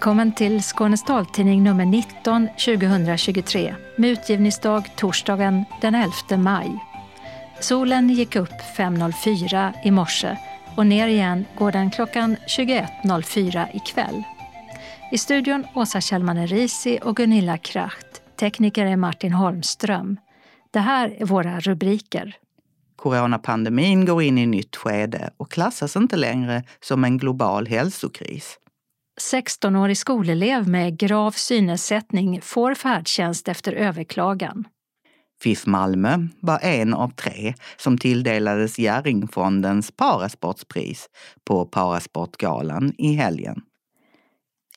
Välkommen till Skånes taltidning nummer 19 2023 med utgivningsdag torsdagen den 11 maj. Solen gick upp 5.04 i morse och ner igen går den klockan 21.04 ikväll. I studion Åsa Kjellman Risi och Gunilla Kracht. Tekniker är Martin Holmström. Det här är våra rubriker. Coronapandemin går in i nytt skede och klassas inte längre som en global hälsokris. 16-årig skolelev med grav synnedsättning får färdtjänst efter överklagan. FIF Malmö var en av tre som tilldelades Jerringfondens Parasportspris på Parasportgalan i helgen.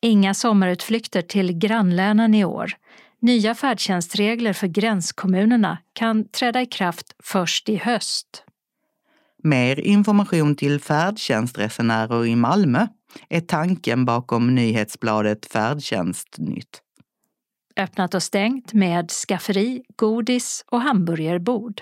Inga sommarutflykter till grannlänen i år. Nya färdtjänstregler för gränskommunerna kan träda i kraft först i höst. Mer information till färdtjänstresenärer i Malmö är tanken bakom nyhetsbladet Färdtjänstnytt. Öppnat och stängt med skafferi, godis och hamburgerbord.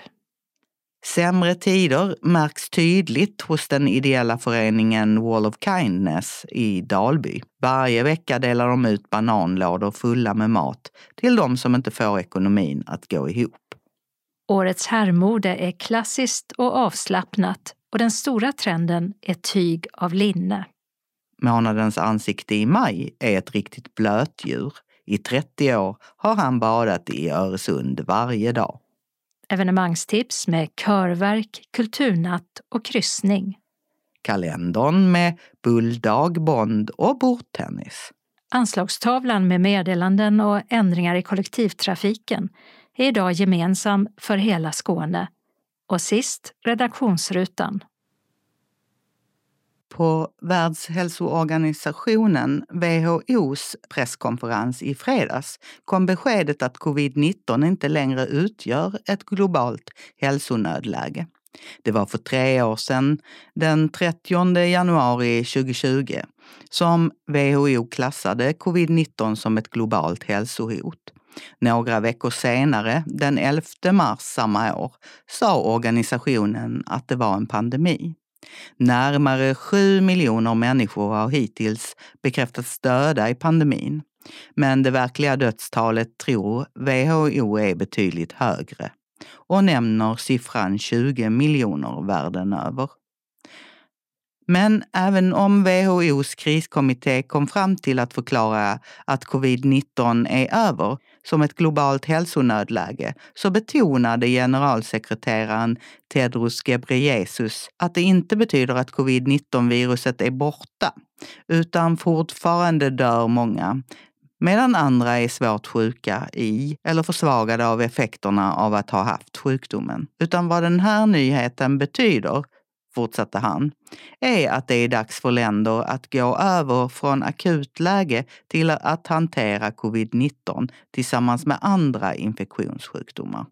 Sämre tider märks tydligt hos den ideella föreningen Wall of Kindness i Dalby. Varje vecka delar de ut bananlådor fulla med mat till de som inte får ekonomin att gå ihop. Årets herrmode är klassiskt och avslappnat och den stora trenden är tyg av linne. Månadens ansikte i maj är ett riktigt blötdjur. I 30 år har han badat i Öresund varje dag. Evenemangstips med körverk, kulturnatt och kryssning. Kalendern med bulldag, bond och bordtennis. Anslagstavlan med meddelanden och ändringar i kollektivtrafiken är idag gemensam för hela Skåne. Och sist redaktionsrutan. På Världshälsoorganisationen, WHOs presskonferens i fredags kom beskedet att covid-19 inte längre utgör ett globalt hälsonödläge. Det var för tre år sedan, den 30 januari 2020, som WHO klassade covid-19 som ett globalt hälsohot. Några veckor senare, den 11 mars samma år, sa organisationen att det var en pandemi. Närmare 7 miljoner människor har hittills bekräftats döda i pandemin. Men det verkliga dödstalet tror WHO är betydligt högre och nämner siffran 20 miljoner världen över. Men även om WHOs kriskommitté kom fram till att förklara att covid-19 är över som ett globalt hälsonödläge så betonade generalsekreteraren Tedros Ghebreyesus att det inte betyder att covid-19-viruset är borta, utan fortfarande dör många medan andra är svårt sjuka i eller försvagade av effekterna av att ha haft sjukdomen. Utan vad den här nyheten betyder fortsatte han, är att det är dags för länder att gå över från akutläge till att hantera covid-19 tillsammans med andra infektionssjukdomar.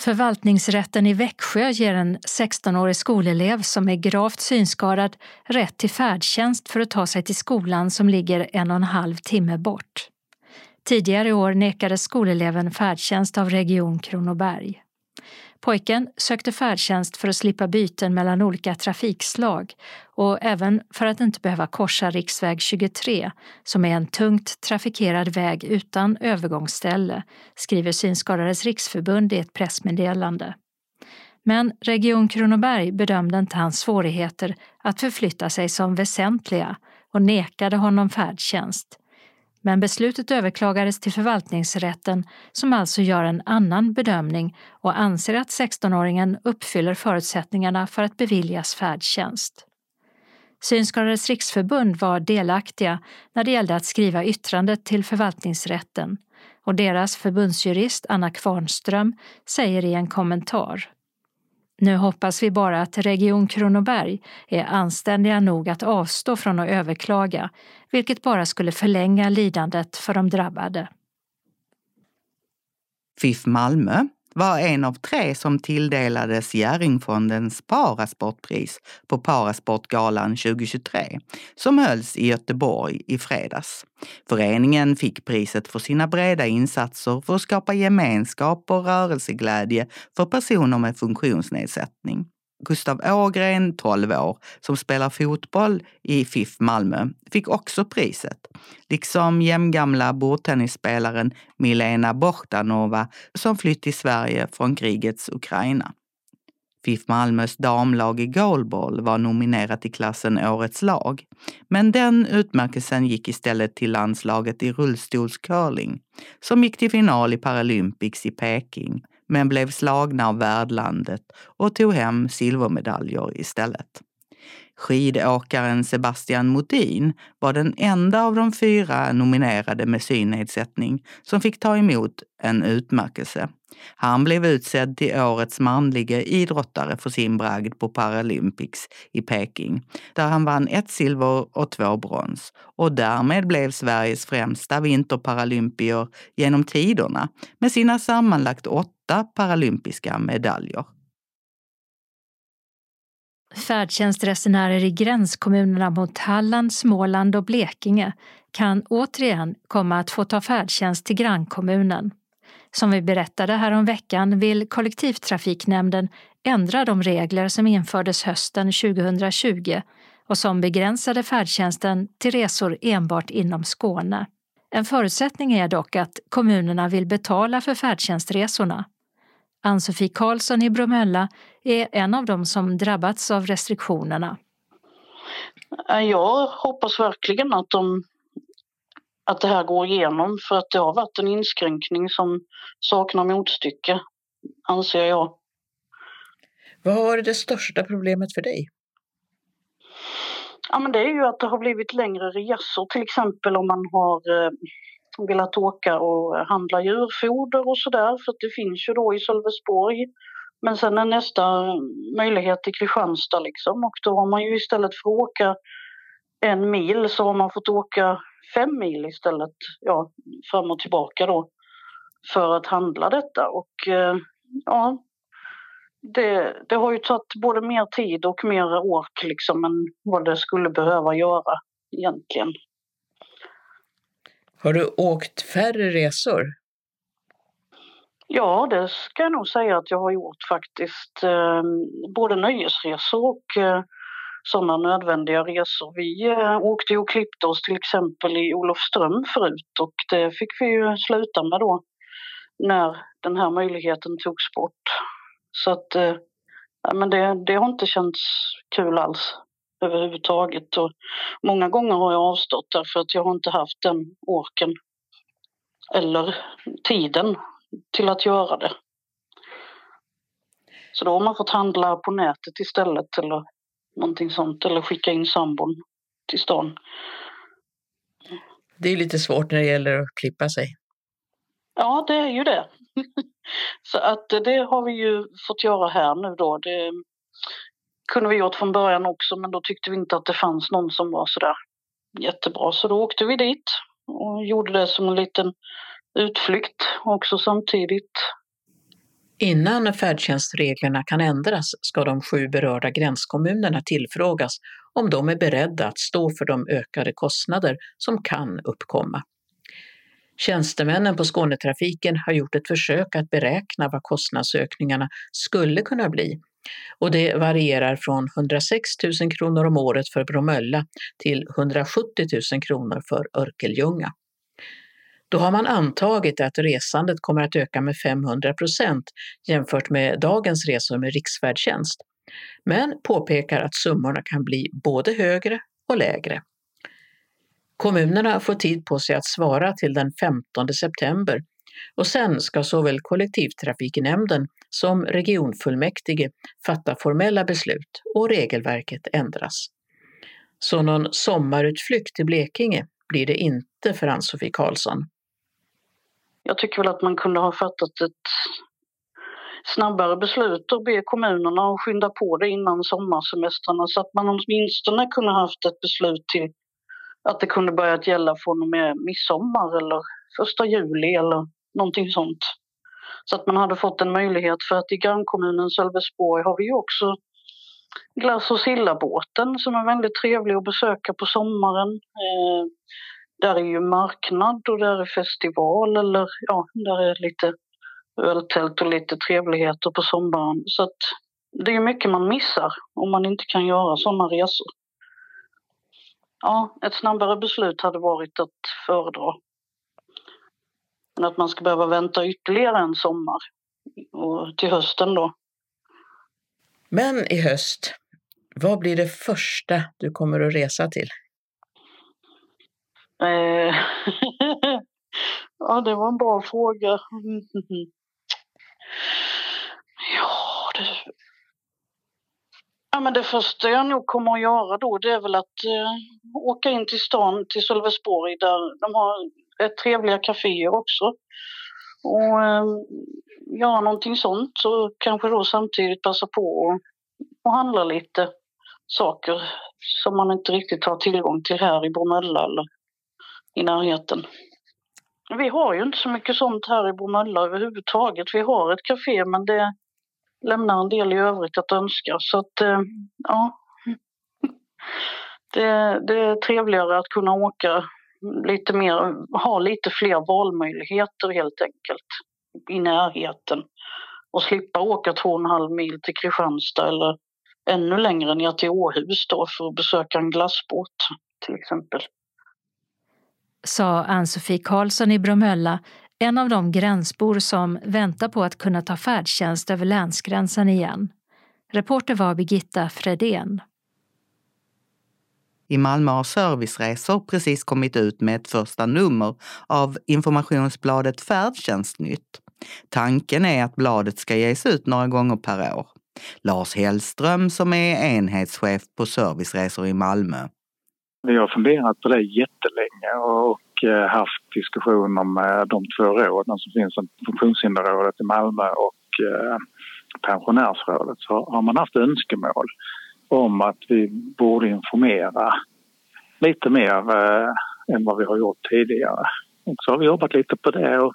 Förvaltningsrätten i Växjö ger en 16-årig skolelev som är gravt synskadad rätt till färdtjänst för att ta sig till skolan som ligger en och en halv timme bort. Tidigare i år nekades skoleleven färdtjänst av Region Kronoberg. Pojken sökte färdtjänst för att slippa byten mellan olika trafikslag och även för att inte behöva korsa riksväg 23 som är en tungt trafikerad väg utan övergångsställe, skriver Synskadades riksförbund i ett pressmeddelande. Men Region Kronoberg bedömde inte hans svårigheter att förflytta sig som väsentliga och nekade honom färdtjänst men beslutet överklagades till förvaltningsrätten som alltså gör en annan bedömning och anser att 16-åringen uppfyller förutsättningarna för att beviljas färdtjänst. Synskadades riksförbund var delaktiga när det gällde att skriva yttrandet till förvaltningsrätten och deras förbundsjurist Anna Kvarnström säger i en kommentar nu hoppas vi bara att Region Kronoberg är anständiga nog att avstå från att överklaga, vilket bara skulle förlänga lidandet för de drabbade. FIF Malmö var en av tre som tilldelades Jerringfondens Parasportpris på Parasportgalan 2023 som hölls i Göteborg i fredags. Föreningen fick priset för sina breda insatser för att skapa gemenskap och rörelseglädje för personer med funktionsnedsättning. Gustav Ågren, 12 år, som spelar fotboll i FIF Malmö, fick också priset. Liksom jämngamla bordtennisspelaren Milena Bortanova som flytt till Sverige från krigets Ukraina. FIF Malmös damlag i goalball var nominerat i klassen Årets lag. Men den utmärkelsen gick istället till landslaget i rullstolscurling som gick till final i Paralympics i Peking men blev slagna av värdlandet och tog hem silvermedaljer istället. Skidåkaren Sebastian Modin var den enda av de fyra nominerade med synnedsättning som fick ta emot en utmärkelse. Han blev utsedd till årets manliga idrottare för sin bragd på Paralympics i Peking, där han vann ett silver och två brons och därmed blev Sveriges främsta vinterparalympier genom tiderna med sina sammanlagt åtta paralympiska medaljer. Färdtjänstresenärer i gränskommunerna mot Halland, Småland och Blekinge kan återigen komma att få ta färdtjänst till grannkommunen. Som vi berättade här veckan vill kollektivtrafiknämnden ändra de regler som infördes hösten 2020 och som begränsade färdtjänsten till resor enbart inom Skåne. En förutsättning är dock att kommunerna vill betala för färdtjänstresorna. Ann-Sofie Karlsson i Bromölla är en av dem som drabbats av restriktionerna. Jag hoppas verkligen att, de, att det här går igenom för att det har varit en inskränkning som saknar motstycke, anser jag. Vad har varit det största problemet för dig? Ja, men det är ju att det har blivit längre resor, till exempel om man har eh, velat åka och handla djurfoder och sådär för att det finns ju då i Sölvesborg. Men sen är nästa möjlighet i Kristianstad liksom och då har man ju istället för att åka en mil så har man fått åka fem mil istället, ja fram och tillbaka då för att handla detta och eh, ja det, det har ju tagit både mer tid och mer ork liksom än vad det skulle behöva göra egentligen. Har du åkt färre resor? Ja, det ska jag nog säga att jag har gjort faktiskt. Eh, både nöjesresor och eh, sådana nödvändiga resor. Vi eh, åkte och klippte oss till exempel i Olofström förut och det fick vi ju sluta med då när den här möjligheten togs bort. Så att eh, men det, det har inte känts kul alls överhuvudtaget. Och många gånger har jag avstått därför att jag har inte haft den orken eller tiden till att göra det. Så då har man fått handla på nätet istället eller någonting sånt eller skicka in sambon till stan. Det är lite svårt när det gäller att klippa sig. Ja, det är ju det. Så att det har vi ju fått göra här nu då. Det, kunde vi gjort från början också men då tyckte vi inte att det fanns någon som var sådär jättebra så då åkte vi dit och gjorde det som en liten utflykt också samtidigt. Innan färdtjänstreglerna kan ändras ska de sju berörda gränskommunerna tillfrågas om de är beredda att stå för de ökade kostnader som kan uppkomma. Tjänstemännen på Skånetrafiken har gjort ett försök att beräkna vad kostnadsökningarna skulle kunna bli och det varierar från 106 000 kronor om året för Bromölla till 170 000 kronor för Örkelljunga. Då har man antagit att resandet kommer att öka med 500 procent jämfört med dagens resor med riksfärdtjänst, men påpekar att summorna kan bli både högre och lägre. Kommunerna får tid på sig att svara till den 15 september och sen ska såväl kollektivtrafiknämnden som regionfullmäktige fatta formella beslut och regelverket ändras. Så någon sommarutflykt till Blekinge blir det inte för Ann-Sofie Karlsson. Jag tycker väl att man kunde ha fattat ett snabbare beslut och be kommunerna att skynda på det innan sommarsemestrarna så att man åtminstone kunde haft ett beslut till att det kunde börjat gälla från och med midsommar eller första juli eller någonting sånt. Så att man hade fått en möjlighet för att i grannkommunen Sölvesborg har vi ju också Glass och sillabåten som är väldigt trevlig att besöka på sommaren. Eh, där är ju marknad och där är festival eller ja, där är lite öltält och lite trevligheter på sommaren. Så att det är mycket man missar om man inte kan göra sådana resor. Ja, ett snabbare beslut hade varit att föredra. Men att man ska behöva vänta ytterligare en sommar och till hösten då. Men i höst, vad blir det första du kommer att resa till? Eh, ja, det var en bra fråga. Mm. Ja, det... Ja, men det första jag nog kommer att göra då det är väl att eh, åka in till stan, till Sölvesborg där de har ett trevliga kaféer också. Och eh, göra någonting sånt så kanske då samtidigt passa på och, och handla lite saker som man inte riktigt har tillgång till här i Bromölla eller i närheten. Vi har ju inte så mycket sånt här i Bromölla överhuvudtaget. Vi har ett café men det lämnar en del i övrigt att önska. Så att, eh, ja. Det, det är trevligare att kunna åka lite mer, ha lite fler valmöjligheter helt enkelt i närheten och slippa åka två och en halv mil till Kristianstad eller ännu längre ner till Åhus då för att besöka en glassbåt till exempel. Sa Ann-Sofie Karlsson i Bromölla, en av de gränsbor som väntar på att kunna ta färdtjänst över länsgränsen igen. Reporter var Birgitta Fredén. I Malmö har Serviceresor precis kommit ut med ett första nummer av informationsbladet Färdtjänstnytt. Tanken är att bladet ska ges ut några gånger per år. Lars Hellström som är enhetschef på Serviceresor i Malmö. Vi har funderat på det jättelänge och eh, haft diskussioner med de två råden som finns, Funktionshinderrådet i Malmö och eh, Pensionärsrådet. Så har man haft önskemål om att vi borde informera lite mer eh, än vad vi har gjort tidigare. Och så har vi jobbat lite på det och,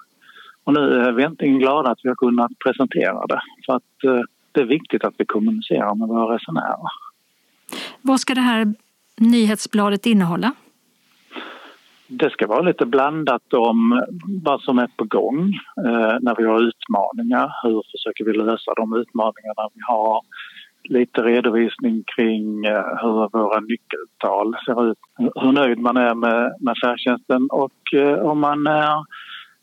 och nu är vi äntligen glada att vi har kunnat presentera det. För att det är viktigt att vi kommunicerar med våra resenärer. Vad ska det här nyhetsbladet innehålla? Det ska vara lite blandat om vad som är på gång eh, när vi har utmaningar. Hur försöker vi lösa de utmaningarna vi har? lite redovisning kring eh, hur våra nyckeltal ser ut. Hur nöjd man är med, med färdtjänsten och eh, om man är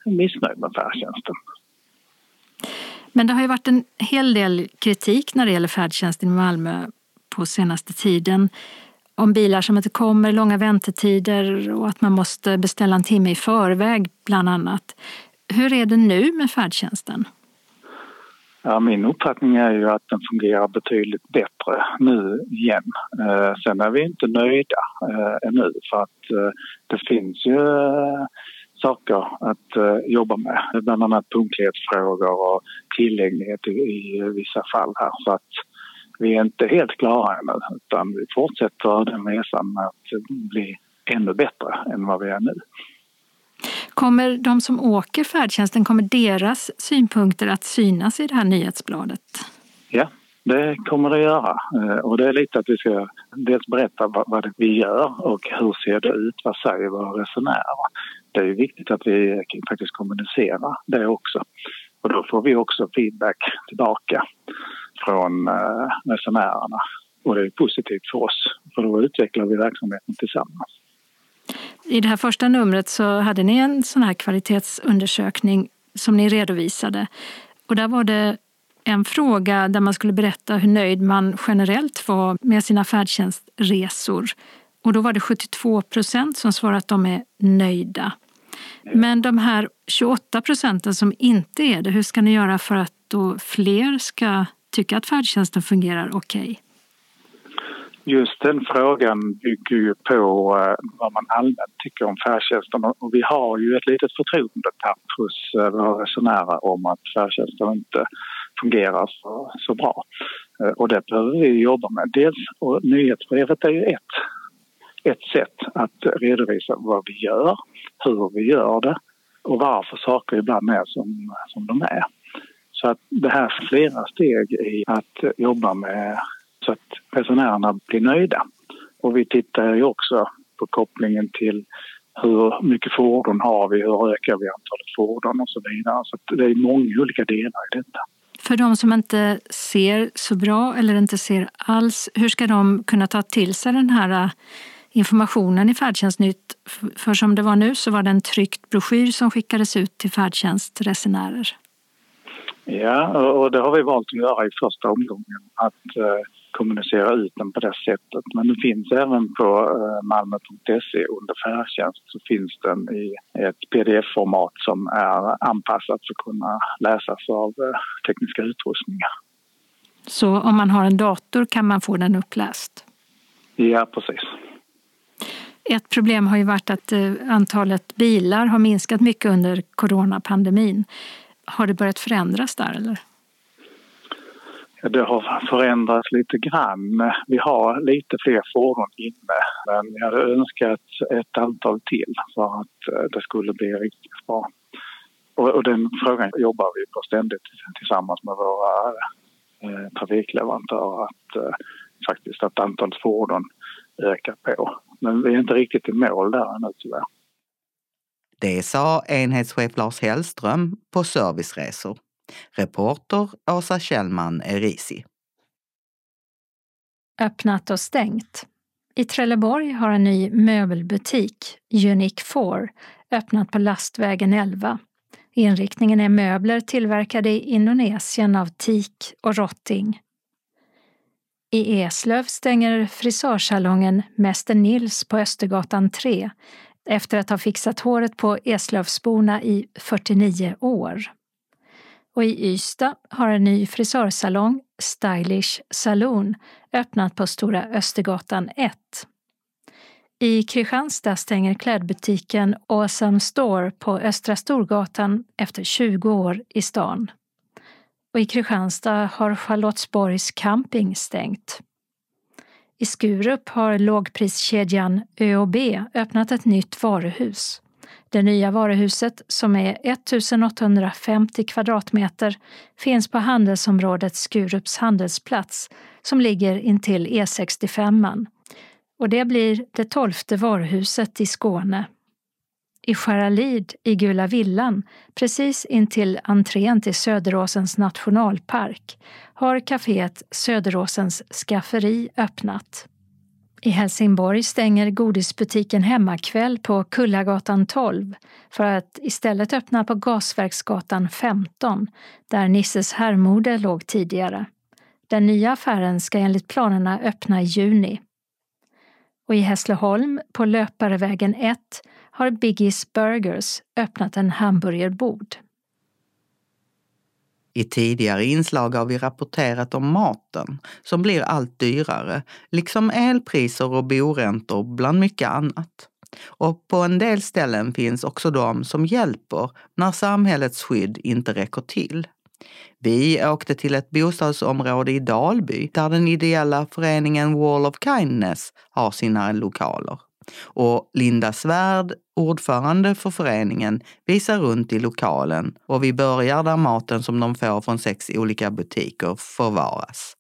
missnöjd med färdtjänsten. Men det har ju varit en hel del kritik när det gäller färdtjänsten i Malmö på senaste tiden. Om bilar som inte kommer, långa väntetider och att man måste beställa en timme i förväg bland annat. Hur är det nu med färdtjänsten? Ja, min uppfattning är ju att den fungerar betydligt bättre nu igen. Eh, sen är vi inte nöjda eh, ännu för att eh, det finns ju eh, saker att eh, jobba med. Bland annat punktlighetsfrågor och tillgänglighet i, i vissa fall här. Så att vi är inte helt klara ännu utan vi fortsätter den resan med att bli ännu bättre än vad vi är nu. Kommer de som åker färdtjänsten, kommer deras synpunkter att synas i det här nyhetsbladet? Ja, det kommer det göra. Eh, och det är lite att vi ska dels berätta vad, vi gör och hur ser det ut, vad säger våra resenärer. Det är viktigt att vi faktiskt kommunicerar det också. Och då får vi också feedback tillbaka från eh, resenärerna. Och det är positivt för oss, för då utvecklar vi verksamheten tillsammans. I det här första numret så hade ni en sån här kvalitetsundersökning som ni redovisade. Och där var det en fråga där man skulle berätta hur nöjd man generellt var med sina färdtjänstresor. Och då var det 72 procent som svarade att de är nöjda. Men de här 28 procenten som inte är det, hur ska ni göra för att då fler ska tycka att färdtjänsten fungerar okej? Okay? Just den frågan bygger ju på eh, vad man allmänt tycker om färdtjänsten och vi har ju ett litet förtroendetapp hos eh, våra resenärer om att färdtjänsten inte fungerar så, så bra. Eh, och det behöver vi jobba med. Dels, och nyhetsbrevet är ju ett, ett sätt att redovisa vad vi gör, hur vi gör det och varför saker ibland är som, som de är. Så att det här är flera steg i att jobba med så att resenärerna blir nöjda. Och vi tittar ju också på kopplingen till hur mycket fordon har vi, hur ökar vi antalet fordon och så vidare. Så det är många olika delar i detta. För de som inte ser så bra eller inte ser alls, hur ska de kunna ta till sig den här äh, informationen i Färdtjänstnytt? För som det var nu så var det en tryckt broschyr som skickades ut till färdtjänstresenärer. Ja, och det har vi valt att göra i första omgången. Att eh, kommunicera ut den på det sättet. Men den finns även på eh, malmo.se under färdtjänst så finns den i ett pdf-format som är anpassat för att kunna läsas av eh, tekniska utrustningar. Så om man har en dator kan man få den uppläst? Ja, precis. Ett problem har ju varit att eh, antalet bilar har minskat mycket under coronapandemin. Har det börjat förändras där eller? Det har förändrats lite grann. Vi har lite fler fordon inne men jag hade önskat ett antal till för att eh, det skulle bli riktigt bra. Och, den frågan jobbar vi på ständigt tillsammans med våra eh, trafikleverantörer att eh, faktiskt att antalet fordon ökar på. Men vi är inte riktigt i mål där ännu tyvärr. Det sa enhetschef Lars Hellström på Serviceresor. Reporter Åsa Kjellman Erisi. Öppnat och stängt. I Trelleborg har en ny möbelbutik, Unique 4, öppnat på Lastvägen 11. Inriktningen är möbler tillverkade i Indonesien av teak och rotting. I Eslöv stänger frisörsalongen Mäster Nils på Östergatan 3 efter att ha fixat håret på Eslövsborna i 49 år. Och i Ystad har en ny frisörsalong, Stylish Saloon, öppnat på Stora Östergatan 1. I Kristianstad stänger klädbutiken Awesome Store på Östra Storgatan efter 20 år i stan. Och i Kristianstad har Charlottesborgs camping stängt. I Skurup har lågpriskedjan ÖoB öppnat ett nytt varuhus. Det nya varuhuset, som är 1850 kvadratmeter, finns på handelsområdet Skurups handelsplats som ligger intill E65. Och det blir det tolfte varuhuset i Skåne. I Skäralid i Gula villan, precis intill entrén till Söderåsens nationalpark, har kaféet Söderåsens skafferi öppnat. I Helsingborg stänger godisbutiken Hemmakväll på Kullagatan 12 för att istället öppna på Gasverksgatan 15 där Nisses herrmode låg tidigare. Den nya affären ska enligt planerna öppna i juni. Och i Hässleholm på Löparevägen 1 har Biggies Burgers öppnat en hamburgerbod. I tidigare inslag har vi rapporterat om maten som blir allt dyrare, liksom elpriser och boräntor bland mycket annat. Och på en del ställen finns också de som hjälper när samhällets skydd inte räcker till. Vi åkte till ett bostadsområde i Dalby där den ideella föreningen Wall of Kindness har sina lokaler. Och Linda Svärd, ordförande för föreningen, visar runt i lokalen och vi börjar där maten som de får från sex olika butiker förvaras.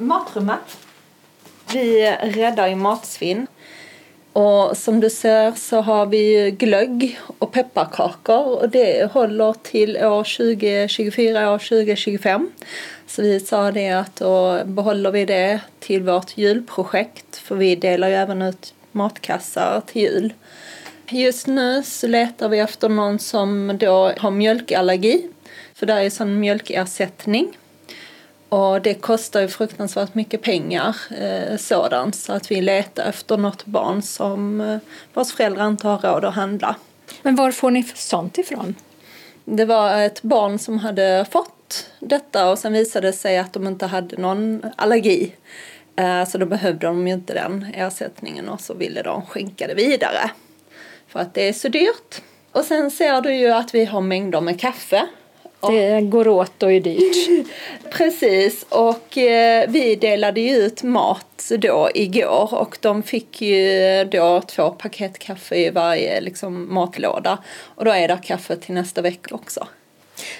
Matrummet. Vi räddar ju matsvinn. Och som du ser så har vi glögg och pepparkakor och det håller till år 2024, år 2025. Så vi sa det att då behåller vi det till vårt julprojekt för vi delar ju även ut matkassar till jul. Just nu så letar vi efter någon som då har mjölkallergi. För det är sån mjölkersättning. Och det kostar ju fruktansvärt mycket pengar eh, sådant så att vi letar efter något barn som eh, vars föräldrar inte har råd att handla. Men var får ni sånt ifrån? Det var ett barn som hade fått detta och sen visade det sig att de inte hade någon allergi. Eh, så då behövde de ju inte den ersättningen och så ville de skänka det vidare. För att det är så dyrt. Och sen ser du ju att vi har mängder med kaffe. Det går åt och är dyrt. Precis, och eh, vi delade ju ut mat då igår och de fick ju då två paket kaffe i varje liksom, matlåda. Och då är det kaffe till nästa vecka också.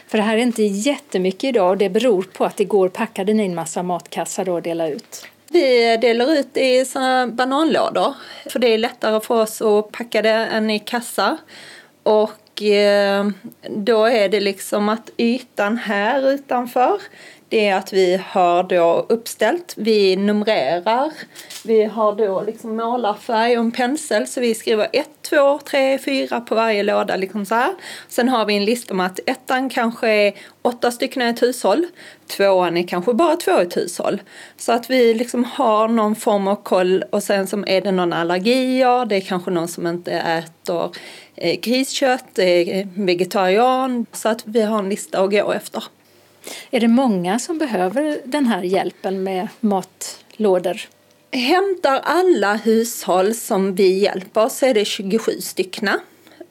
För det här är inte jättemycket idag och det beror på att igår packade ni en massa matkassar då att dela ut. Vi delar ut i bananlådor för det är lättare för oss att packa det än i kassar. Och eh, då är det liksom att ytan här utanför det är att vi har då uppställt, vi numrerar, vi har då liksom målarfärg och en pensel så vi skriver 1, 2, 3, 4 på varje låda. Liksom så här. Sen har vi en lista om att ettan kanske är åtta stycken i ett hushåll, tvåan är kanske bara två i ett hushåll. Så att vi liksom har någon form av koll och sen som är det någon allergier, det är kanske någon som inte äter eh, griskött, det är vegetarian, så att vi har en lista att gå efter. Är det många som behöver den här hjälpen med matlådor? Hämtar alla hushåll som vi hjälper så är det 27 stycken.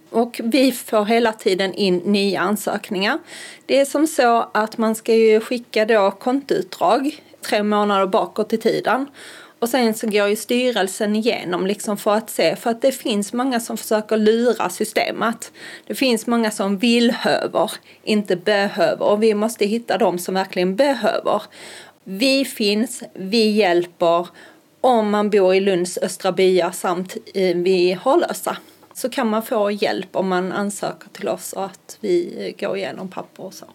Och vi får hela tiden in nya ansökningar. Det är som så att man ska ju skicka då kontoutdrag tre månader bakåt i tiden. Och sen så går ju styrelsen igenom liksom för att se, för att det finns många som försöker lura systemet. Det finns många som vill höver, inte behöver. Och vi måste hitta de som verkligen behöver. Vi finns, vi hjälper. Om man bor i Lunds östra byar samt vid Harlösa så kan man få hjälp om man ansöker till oss och att vi går igenom papper och så.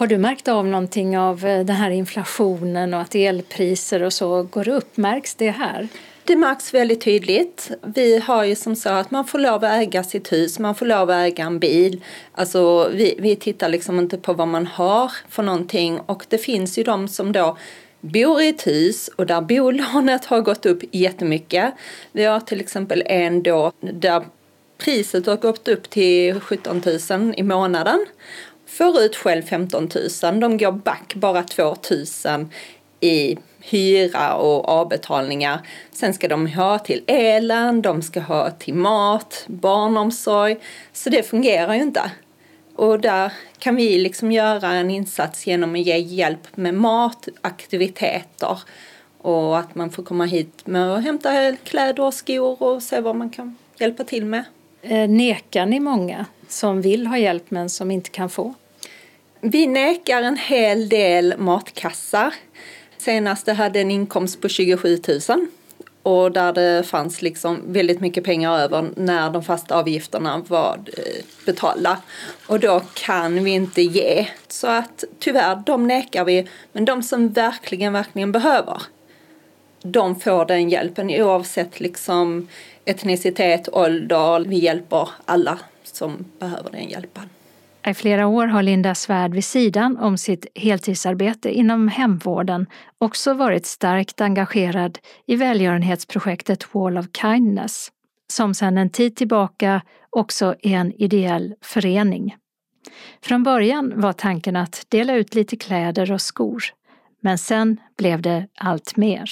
Har du märkt av någonting av eh, den här inflationen och att elpriser och så går upp? Märks det här? Det märks väldigt tydligt. Vi har ju som så att man får lov att äga sitt hus, man får lov att äga en bil. Alltså vi, vi tittar liksom inte på vad man har för någonting och det finns ju de som då bor i ett hus och där bolånet har gått upp jättemycket. Vi har till exempel en då där priset har gått upp till 17 000 i månaden får ut själv 15 000. De går back bara 2 000 i hyra och avbetalningar. Sen ska de ha till elen, de ska ha till mat, barnomsorg. Så det fungerar ju inte. Och där kan vi liksom göra en insats genom att ge hjälp med mat, aktiviteter och att man får komma hit med att hämta kläder och skor och se vad man kan hjälpa till med. Eh, nekar ni många som vill ha hjälp men som inte kan få? Vi nekar en hel del matkassar. Senast hade en inkomst på 27 000 och där det fanns liksom väldigt mycket pengar över när de fasta avgifterna var eh, betalda. Och då kan vi inte ge. Så att tyvärr, de nekar vi. Men de som verkligen, verkligen behöver, de får den hjälpen oavsett liksom etnicitet, ålder. Vi hjälper alla som behöver den hjälpen. I flera år har Linda Svärd vid sidan om sitt heltidsarbete inom hemvården också varit starkt engagerad i välgörenhetsprojektet Wall of Kindness, som sedan en tid tillbaka också är en ideell förening. Från början var tanken att dela ut lite kläder och skor, men sen blev det allt mer.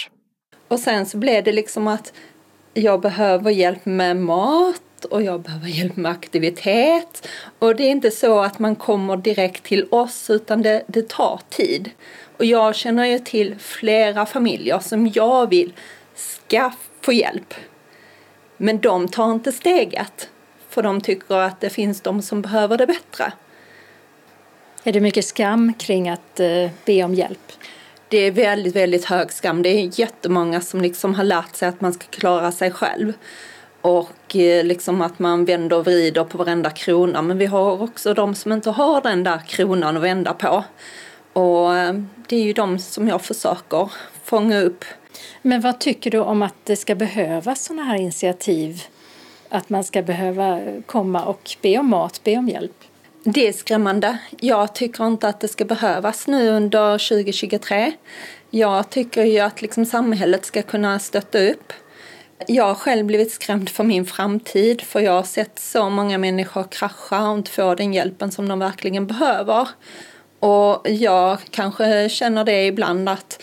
Och sen så blev det liksom att jag behöver hjälp med mat och jag behöver hjälp med aktivitet. Och det är inte så att man kommer direkt till oss utan det, det tar tid. Och jag känner ju till flera familjer som jag vill ska få hjälp. Men de tar inte steget. För de tycker att det finns de som behöver det bättre. Är det mycket skam kring att eh, be om hjälp? Det är väldigt, väldigt hög skam. Det är jättemånga som liksom har lärt sig att man ska klara sig själv och eh, liksom att man vänder och vrider på varenda krona. Men vi har också de som inte har den där kronan att vända på. Och eh, det är ju de som jag försöker fånga upp. Men vad tycker du om att det ska behövas sådana här initiativ? Att man ska behöva komma och be om mat, be om hjälp? Det är skrämmande. Jag tycker inte att det ska behövas nu under 2023. Jag tycker ju att liksom samhället ska kunna stötta upp. Jag har själv blivit skrämd för min framtid för jag har sett så många människor krascha och inte få den hjälpen som de verkligen behöver. Och jag kanske känner det ibland att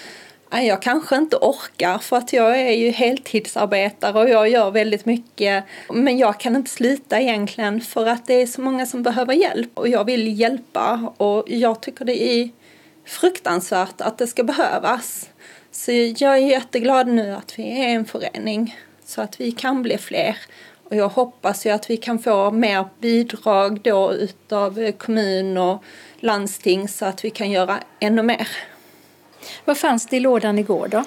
jag kanske inte orkar för att jag är ju heltidsarbetare och jag gör väldigt mycket. Men jag kan inte sluta egentligen för att det är så många som behöver hjälp och jag vill hjälpa och jag tycker det är fruktansvärt att det ska behövas. Så jag är jätteglad nu att vi är en förening så att vi kan bli fler. Och jag hoppas ju att vi kan få mer bidrag då utav kommun och landsting så att vi kan göra ännu mer. Vad fanns det i lådan igår då?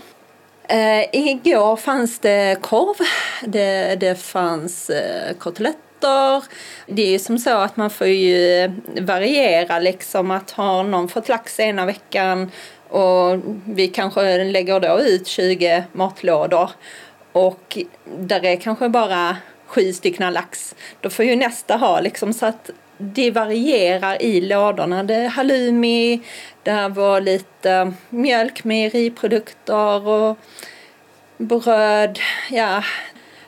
Eh, igår fanns det korv, det, det fanns eh, kotlett produkter. Det är ju som så att man får ju variera liksom att har någon fått lax ena veckan och vi kanske lägger då ut 20 matlådor och där är kanske bara sju stycken lax. Då får ju nästa ha liksom så att det varierar i lådorna. Det är halloumi, det var lite mjölk, mejeriprodukter och bröd. Ja,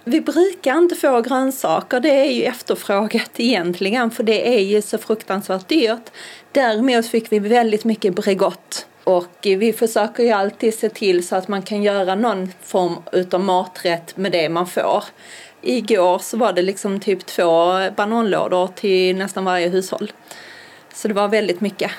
vi brukar inte få grönsaker, det är ju efterfrågat egentligen för det är ju så fruktansvärt dyrt. Däremot fick vi väldigt mycket Bregott och vi försöker ju alltid se till så att man kan göra någon form utav maträtt med det man får. Igår så var det liksom typ två bananlådor till nästan varje hushåll. Så det var väldigt mycket.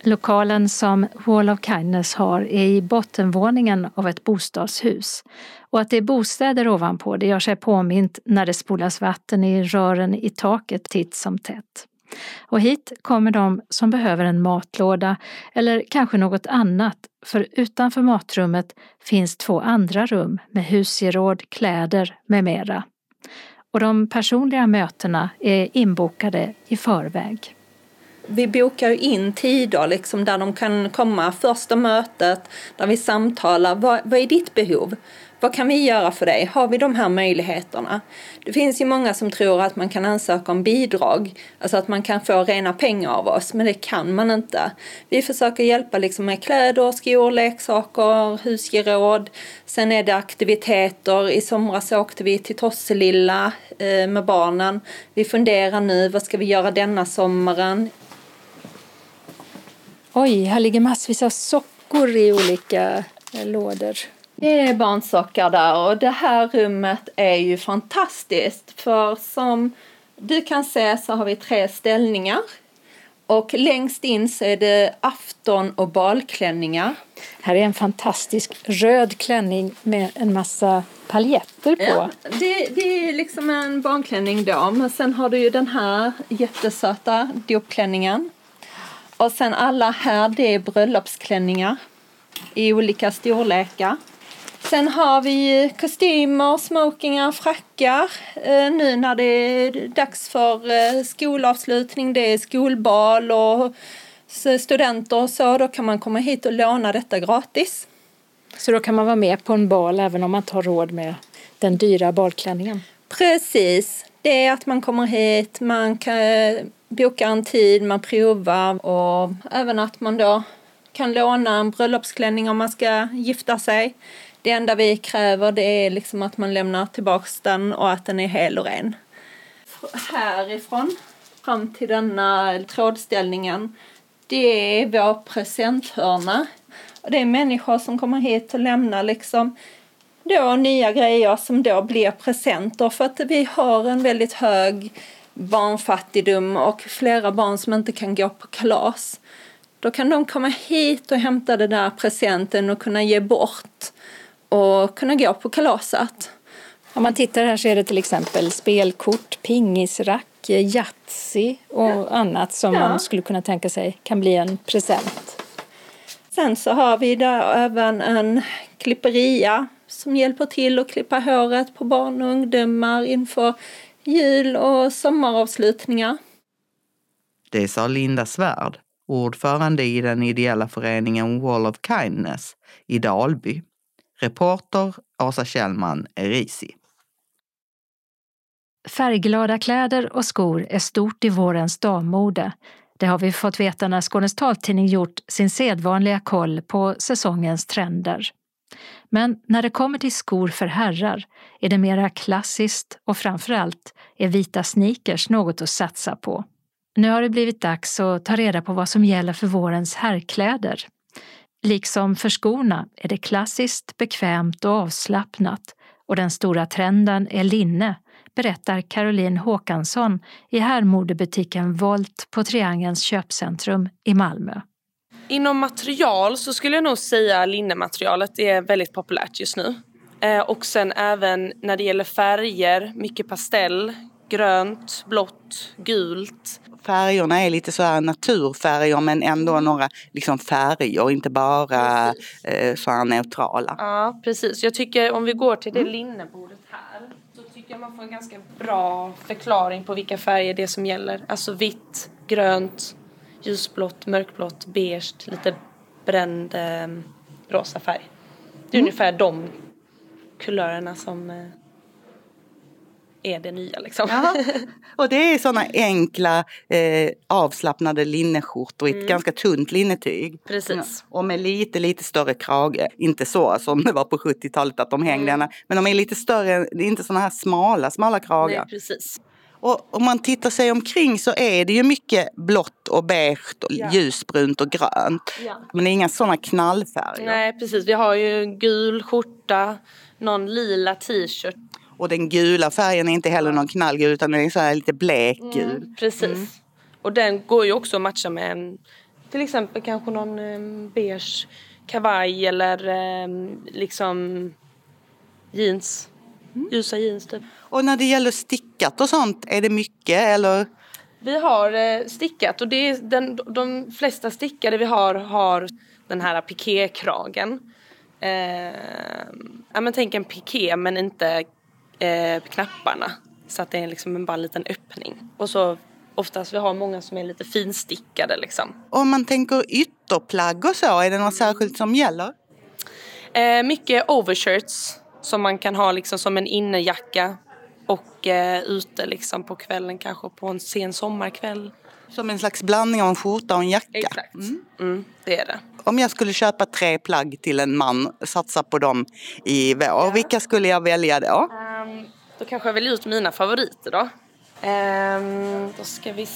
Lokalen som Wall of Kindness har är i bottenvåningen av ett bostadshus. Och att det är bostäder ovanpå det gör sig påmint när det spolas vatten i rören i taket titt som tätt. Och hit kommer de som behöver en matlåda eller kanske något annat, för utanför matrummet finns två andra rum med husgeråd, kläder med mera. Och de personliga mötena är inbokade i förväg. Vi bokar in tider liksom där de kan komma, första mötet, där vi samtalar. Vad, vad är ditt behov? Vad kan vi göra för dig? Har vi de här möjligheterna? Det finns ju många som tror att man kan ansöka om bidrag, alltså att man kan få rena pengar av oss, men det kan man inte. Vi försöker hjälpa liksom med kläder, skor, leksaker, husgeråd. Sen är det aktiviteter. I somras åkte vi till Tosselilla eh, med barnen. Vi funderar nu, vad ska vi göra denna sommaren? Oj, här ligger massvis av sockor i olika eh, lådor. Det är barnsockar där och det här rummet är ju fantastiskt för som du kan se så har vi tre ställningar och längst in så är det afton och balklänningar. Här är en fantastisk röd klänning med en massa paljetter på. Ja, det, det är liksom en barnklänning då men sen har du ju den här jättesöta dopklänningen. Och sen alla här det är bröllopsklänningar i olika storlekar. Sen har vi kostymer, smokingar, frackar. Eh, nu när det är dags för eh, skolavslutning, det är skolbal och studenter och så, då kan man komma hit och låna detta gratis. Så då kan man vara med på en bal även om man tar råd med den dyra balklänningen? Precis. Det är att man kommer hit, man kan boka en tid, man provar och även att man då kan låna en bröllopsklänning om man ska gifta sig. Det enda vi kräver det är liksom att man lämnar tillbaks den och att den är hel och ren. Härifrån fram till denna trådställningen, det är vår presenthörna. det är människor som kommer hit och lämnar liksom då nya grejer som då blir presenter för att vi har en väldigt hög barnfattigdom och flera barn som inte kan gå på kalas. Då kan de komma hit och hämta den där presenten och kunna ge bort och kunna gå på kalaset. Om man tittar här så är det till exempel spelkort, pingisrack, Yatzy och annat som ja. man skulle kunna tänka sig kan bli en present. Sen så har vi där även en klipperia som hjälper till att klippa håret på barn och ungdomar inför jul och sommaravslutningar. Det sa Linda Svärd, ordförande i den ideella föreningen Wall of Kindness i Dalby. Reporter Åsa Kjellman Erisi. Färgglada kläder och skor är stort i vårens dammode. Det har vi fått veta när Skånes taltidning gjort sin sedvanliga koll på säsongens trender. Men när det kommer till skor för herrar är det mera klassiskt och framförallt är vita sneakers något att satsa på. Nu har det blivit dags att ta reda på vad som gäller för vårens herrkläder. Liksom för skorna är det klassiskt, bekvämt och avslappnat och den stora trenden är linne, berättar Caroline Håkansson i herrmodebutiken Volt på Triangelns köpcentrum i Malmö. Inom material så skulle jag nog säga linnematerialet är väldigt populärt just nu. Eh, och sen även när det gäller färger, mycket pastell, grönt, blått, gult. Färgerna är lite så här naturfärger men ändå några liksom färger, inte bara eh, så här neutrala. Ja precis, jag tycker om vi går till det mm. linnebordet här så tycker jag man får en ganska bra förklaring på vilka färger det är som gäller. Alltså vitt, grönt, ljusblått, mörkblått, beige, lite bränd eh, rosa färg. Det är mm. ungefär de kulörerna som eh, är det nya liksom. Ja. Och det är sådana enkla eh, avslappnade linneskjortor i ett mm. ganska tunt linnetyg. Precis. Och med lite, lite större krage. Inte så som det var på 70-talet att de hängde mm. Men de är lite större, det är inte sådana här smala, smala kragar. Nej, precis. Och om man tittar sig omkring så är det ju mycket blått och beige och ja. ljusbrunt och grönt. Ja. Men det är inga sådana knallfärger. Nej precis, vi har ju gul skjorta, någon lila t-shirt. Och den gula färgen är inte heller någon knallgul utan den är så lite blekgul. Mm, precis. Mm. Och den går ju också att matcha med en, till exempel kanske någon um, beige kavaj eller um, liksom jeans. Mm. Ljusa jeans typ. Och när det gäller stickat och sånt, är det mycket eller? Vi har eh, stickat och det är den, de flesta stickade vi har har den här pikékragen. Eh, ja men tänk en piké men inte eh, knapparna. Så att det är liksom bara en liten öppning. Och så oftast vi har många som är lite finstickade liksom. Om man tänker ytterplagg och så, är det något särskilt som gäller? Eh, mycket overshirts som man kan ha liksom som en innerjacka och eh, ute liksom på kvällen kanske på en sen sommarkväll. Som en slags blandning av en skjorta och en jacka? Exakt, mm. Mm, det är det. Om jag skulle köpa tre plagg till en man, satsa på dem i vår, ja. vilka skulle jag välja då? Då kanske jag väljer ut mina favoriter då. Um, då ska vi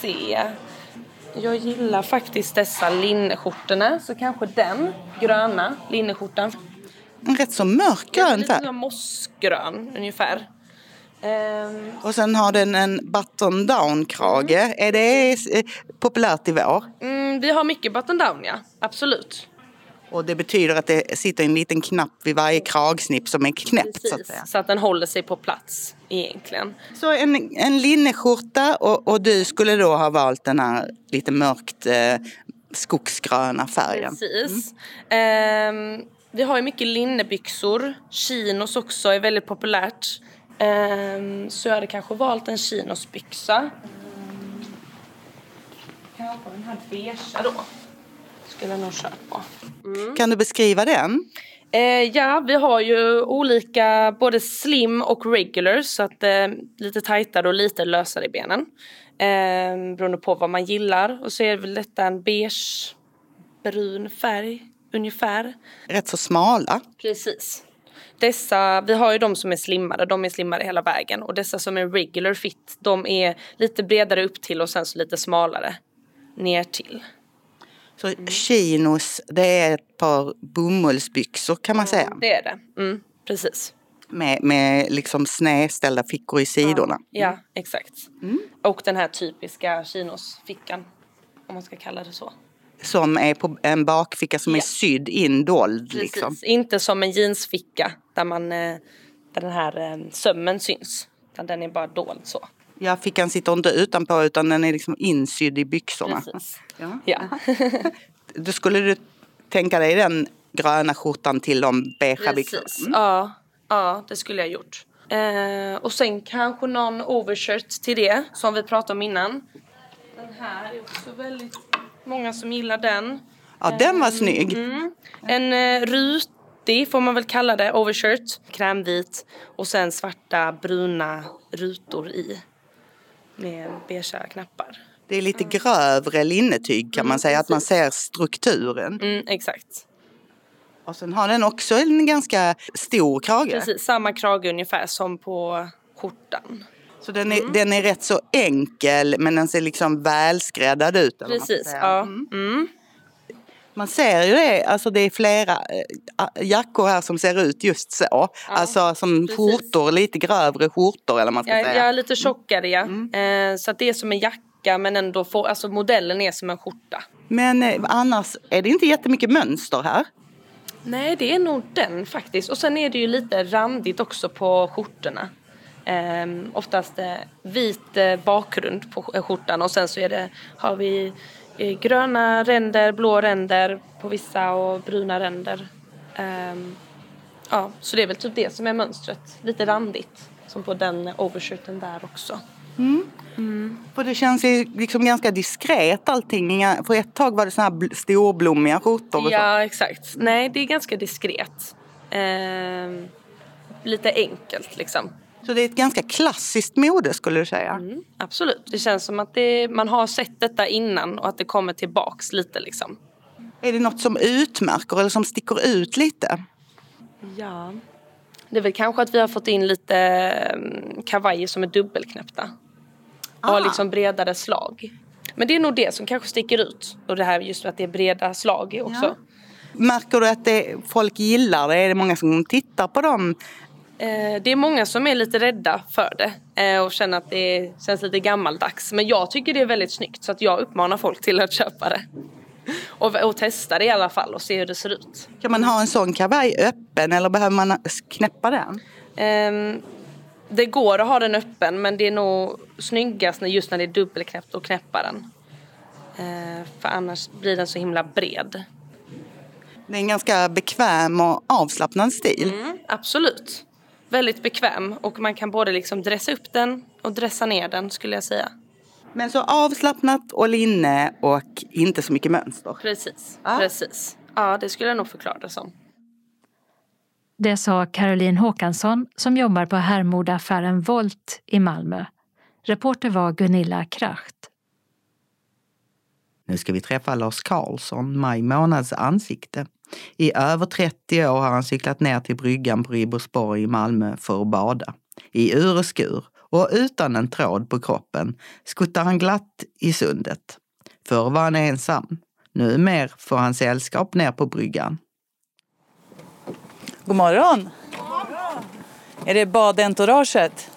se. Jag gillar faktiskt dessa linneskjortorna, så kanske den gröna linneskjortan. En rätt så mörk grön färg. Lite mossgrön ungefär. Um, och sen har den en button down krage. Mm. Är det eh, populärt i vår? Mm, vi har mycket button down ja, absolut. Och det betyder att det sitter en liten knapp vid varje kragsnipp som är knäppt Precis, så att säga. så att den håller sig på plats egentligen. Så en, en linneskjorta och, och du skulle då ha valt den här lite mörkt eh, skogsgröna färgen. Precis. Mm. Um, vi har ju mycket linnebyxor. Chinos också är väldigt populärt. Um, så jag hade kanske valt en chinosbyxa. Um, kanske den här beigea då. Skulle jag nog kört på. Mm. Kan du beskriva den? Uh, ja, vi har ju olika både slim och regular så att uh, lite tajtare och lite lösare i benen. Uh, beroende på vad man gillar. Och så är det väl detta en beige brun färg ungefär. Rätt så smala. Precis. Dessa, vi har ju de som är slimmade, de är slimmade hela vägen och dessa som är regular fit, de är lite bredare upp till och sen så lite smalare ner till. Så mm. chinos, det är ett par bomullsbyxor kan man säga? Det är det, mm, precis. Med, med liksom snedställda fickor i sidorna? Ja, ja exakt. Mm. Och den här typiska chinosfickan, om man ska kalla det så som är på en bakficka som ja. är sydd in dold. Liksom. Inte som en jeansficka där, man, eh, där den här eh, sömmen syns. Utan den är bara dold så. Ja, fickan sitter inte utanpå utan den är liksom insydd i byxorna. Precis. Ja. ja. Då skulle du tänka dig den gröna skjortan till de beigea byxorna? Mm. Ja, ja, det skulle jag gjort. Eh, och sen kanske någon overshirt till det som vi pratade om innan. Den här är också väldigt Många som gillar den. Ja, den var um, snygg. Mm. En uh, rutig, får man väl kalla det, overshirt. Krämvit. Och sen svarta, bruna rutor i. Med beigea knappar. Det är lite grövre linnetyg kan mm, man säga, precis. att man ser strukturen. Mm, exakt. Och sen har den också en ganska stor krage. Precis, samma krage ungefär som på skjortan. Så den är, mm. den är rätt så enkel men den ser liksom välskräddad ut. Precis, ja. Mm. Man ser ju det, alltså det är flera äh, jackor här som ser ut just så. Ja, alltså som precis. skjortor, lite grövre skjortor eller man ska ja, säga. Ja, lite tjockare ja. Mm. Eh, så det är som en jacka men ändå får, alltså modellen är som en skjorta. Men eh, annars är det inte jättemycket mönster här. Nej, det är nog den faktiskt. Och sen är det ju lite randigt också på skjortorna. Eh, oftast eh, vit eh, bakgrund på eh, skjortan och sen så är det, har vi eh, gröna ränder, blå ränder på vissa och bruna ränder. Ehm, ja, så det är väl typ det som är mönstret, lite randigt. som på den overshooten där också. För det känns ju liksom ganska diskret allting. För ett tag var det såna här bl- storblommiga skjortor och så. Ja, exakt. Nej, det är ganska diskret. Ehm, lite enkelt liksom. Så det är ett ganska klassiskt mode skulle du säga. Mm, absolut. Det känns som att det, man har sett detta innan och att det kommer tillbaks lite liksom. Är det något som utmärker eller som sticker ut lite? Ja. Det är väl kanske att vi har fått in lite um, kavajer som är dubbelknäppta. Och har liksom bredare slag. Men det är nog det som kanske sticker ut. Och det här just att det är breda slag också. Märker du att det, folk gillar det? Är det många som tittar på dem? Eh, det är många som är lite rädda för det eh, och känner att det känns lite gammaldags. Men jag tycker det är väldigt snyggt så att jag uppmanar folk till att köpa det. Och, och testa det i alla fall och se hur det ser ut. Kan man ha en sån kavaj öppen eller behöver man knäppa den? Ehm, det går att ha den öppen men det är nog snyggast just när det är dubbelknäppt och knäppa den. Eh, för annars blir den så himla bred. Det är en ganska bekväm och avslappnad stil. Mm, absolut. Väldigt bekväm och man kan både liksom dressa upp den och dressa ner den skulle jag säga. Men så avslappnat och linne och inte så mycket mönster. Precis, Ja. precis. Ja, det skulle jag nog förklara det som. Det sa Caroline Håkansson som jobbar på herrmodeaffären Volt i Malmö. Reporter var Gunilla Kracht. Nu ska vi träffa Lars Karlsson, maj månads ansikte. I över 30 år har han cyklat ner till bryggan på Ribersborg i Malmö för att bada. I ur och skur och utan en tråd på kroppen skuttar han glatt i sundet. Förr var han ensam. Nu mer får han sällskap ner på bryggan. God morgon! Är det badentouraget?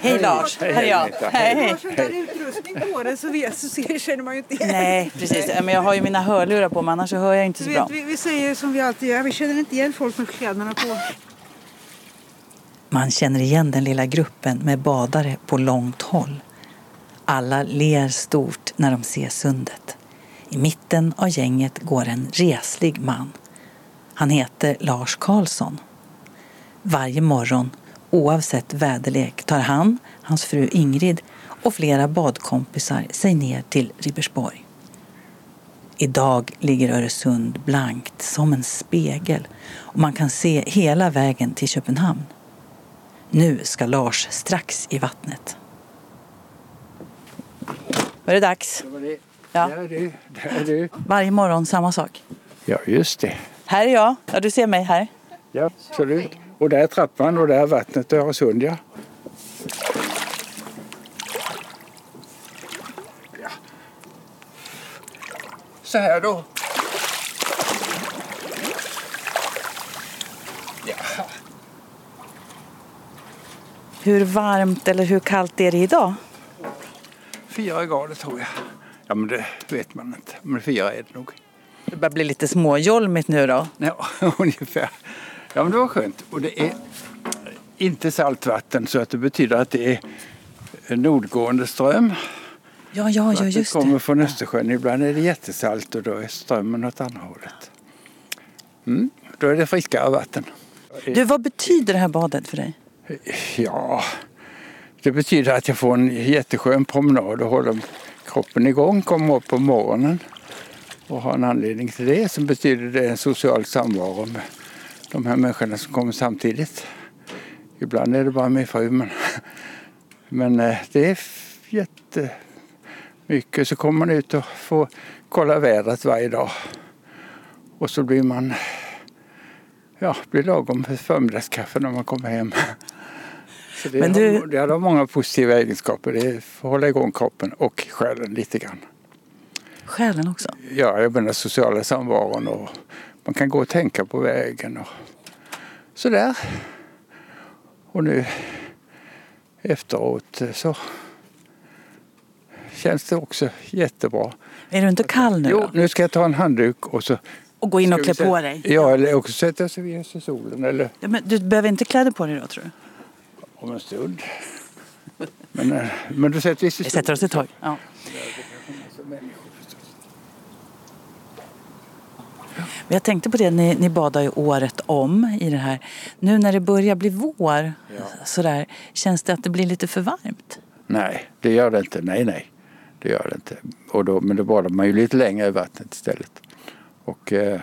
Hej Lars, här är jag. Hej, hej. Lars inte har utrustning på det så, vet, så ser, känner man ju inte igen. Nej, precis. Men jag har ju mina hörlurar på mig annars så hör jag inte så bra. vet, vi, vi säger som vi alltid gör, vi känner inte igen folk med kläderna på. Man känner igen den lilla gruppen med badare på långt håll. Alla ler stort när de ser sundet. I mitten av gänget går en reslig man. Han heter Lars Karlsson. Varje morgon, oavsett väderlek, tar han, hans fru Ingrid och flera badkompisar sig ner till Ribersborg. Idag ligger Öresund blankt som en spegel och man kan se hela vägen till Köpenhamn. Nu ska Lars strax i vattnet. Var det dags? Ja. Där är du. Där är du. Varje morgon samma sak. Ja, just det. Här är jag. Ja, du ser mig här. Ja, absolut. Och där är trappan och där är vattnet och Öresund, ja. Så här då. Ja. Hur varmt eller hur kallt är det idag? Fyra grader tror jag. Ja, men det vet man inte. Men fyra är det nog. Det börjar bli lite småjolmigt nu då. Ja, ungefär. Ja, men det var skönt. Och det är inte saltvatten så att det betyder att det är en nordgående ström. Ja, ja, ja, just kommer det. från Östersjön. Ibland är det jättesalt och då är strömmen åt andra hållet. Mm, då är det friskare vatten. Du, vad betyder det här badet för dig? Ja, det betyder att jag får en jätteskön promenad och håller kroppen igång, kommer upp på morgonen och har en anledning till det. Som betyder det en social samvaro med de här människorna som kommer samtidigt. Ibland är det bara min fru men, men eh, det är jättemycket. Så kommer man ut och får kolla vädret varje dag. Och så blir man ja, blir lagom för förmiddagskaffe när man kommer hem. Så det, Men du- har, det har många positiva egenskaper. Det får hålla igång kroppen och själen lite grann. Själen också. Ja, jag menar sociala samvaron och man kan gå och tänka på vägen och sådär. Och nu efteråt eh, så känns det också jättebra. Är du inte kall nu Jo, då? nu ska jag ta en handduk och så Och gå in och klä på dig? Ja, eller också sätta sig vid i solen eller Ja, men du behöver inte kläder på dig då tror du? om en stund. Men, eh, men då sätter vi oss i Vi sätter oss ett tag. Ja. Jag tänkte på det, ni, ni badar ju året om i det här. Nu när det börjar bli vår, ja. sådär, känns det att det blir lite för varmt? Nej, det gör det inte. Nej, nej. Det gör det inte. Och då, men då badar man ju lite längre i vattnet istället. Och eh,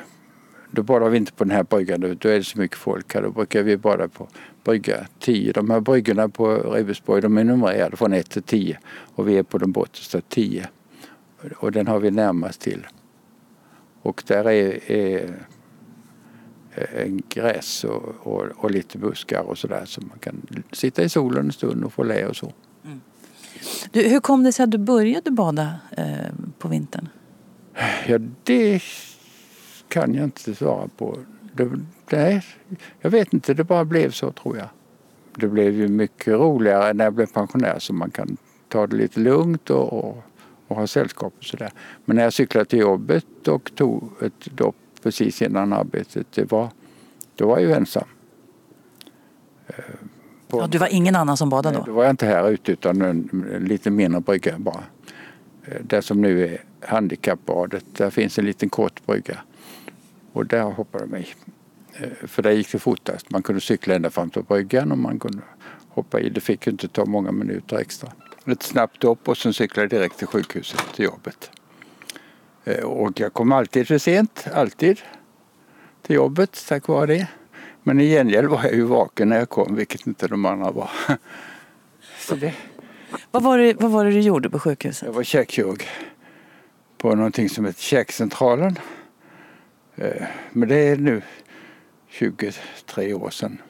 då badar vi inte på den här bryggan, då, är det så mycket folk här. Då brukar vi bada på brygga 10. De här bryggorna på Ribersborg de är numrerade från 1 till 10 och vi är på den bortersta 10. Och den har vi närmast till. Och där är, är en gräs och, och, och, lite buskar och sådär så man kan sitta i solen en stund och få lä och så. Mm. Du, hur kom det sig att du började bada eh, på vintern? Ja, det kan jag inte svara på. Det, nej, jag vet inte, det bara blev så tror jag. Det blev ju mycket roligare när jag blev pensionär så man kan ta det lite lugnt och, och, och ha sällskap och sådär. Men när jag cyklade till jobbet och tog ett dopp precis innan arbetet, det var, då var jag ju ensam. Eh, på, ja, du var ingen annan som badade då? Nej, då var jag inte här ute utan en, en lite mindre brygga bara. Eh, det som nu är handikappbadet, där finns en liten kort brygga. Och där hoppade jag mig. Eh, för där gick det fortast. Man kunde cykla ända fram till bryggan och man kunde hoppa i. Det fick ju inte ta många minuter extra. Ett snabbt upp och sen cyklade jag direkt till sjukhuset, till jobbet. Eh, och jag kom alltid för sent, alltid. Till jobbet tack vare det. Men i gengäld var jag ju vaken när jag kom, vilket inte de andra var. Så det. Vad, var det, vad var det du gjorde på sjukhuset? Jag var käkkirurg på någonting som heter Käkcentralen. Eh, men det är nu 23 år sedan.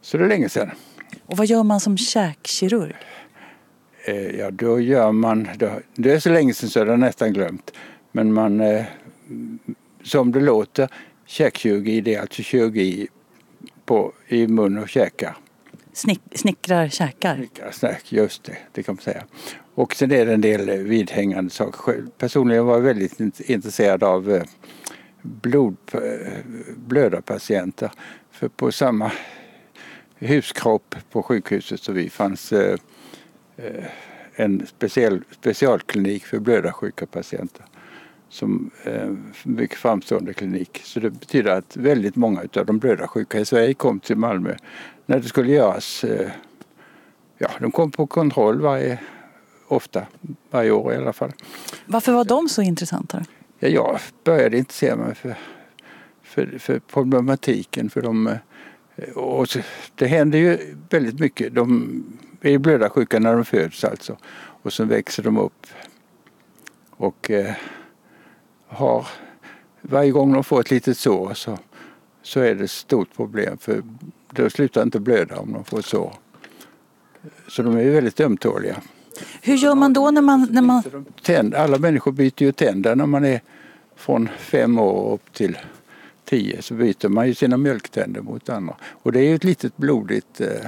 Så det är länge sedan. Och vad gör man som käkkirurg? Eh, ja, då gör man, det är så länge sedan så jag nästan glömt. Men man, eh, som det låter, käkkirurgi det är alltså kirurgi på, i mun och käkar. Snick, snickrar käkar? Snickrar, snack, just det, det kan man säga. Och sen är det en del vidhängande saker. Personligen var jag väldigt intresserad av blod, blödarpatienter. För på samma huskropp på sjukhuset så vi fanns eh, eh, en speciell, specialklinik för blödarsjuka patienter. Som eh, mycket framstående klinik. Så det betyder att väldigt många av de blödarsjuka i Sverige kom till Malmö när det skulle göras. Eh, ja, de kom på kontroll varje, ofta, varje år i alla fall. Varför var de så intressanta? Ja, jag började intressera mig för, för, för problematiken. För de, eh, och det händer ju väldigt mycket. De är blödarsjuka när de föds alltså. Och sen växer de upp. Och eh, har varje gång de får ett litet sår så, så är det ett stort problem. För det slutar inte blöda om de får ett sår. Så de är väldigt ömtåliga. Hur gör man då när man... När man... Tänd, alla människor byter ju tänder när man är från fem år upp till tio så byter man ju sina mjölktänder mot andra. Och det är ju ett litet blodigt, eh,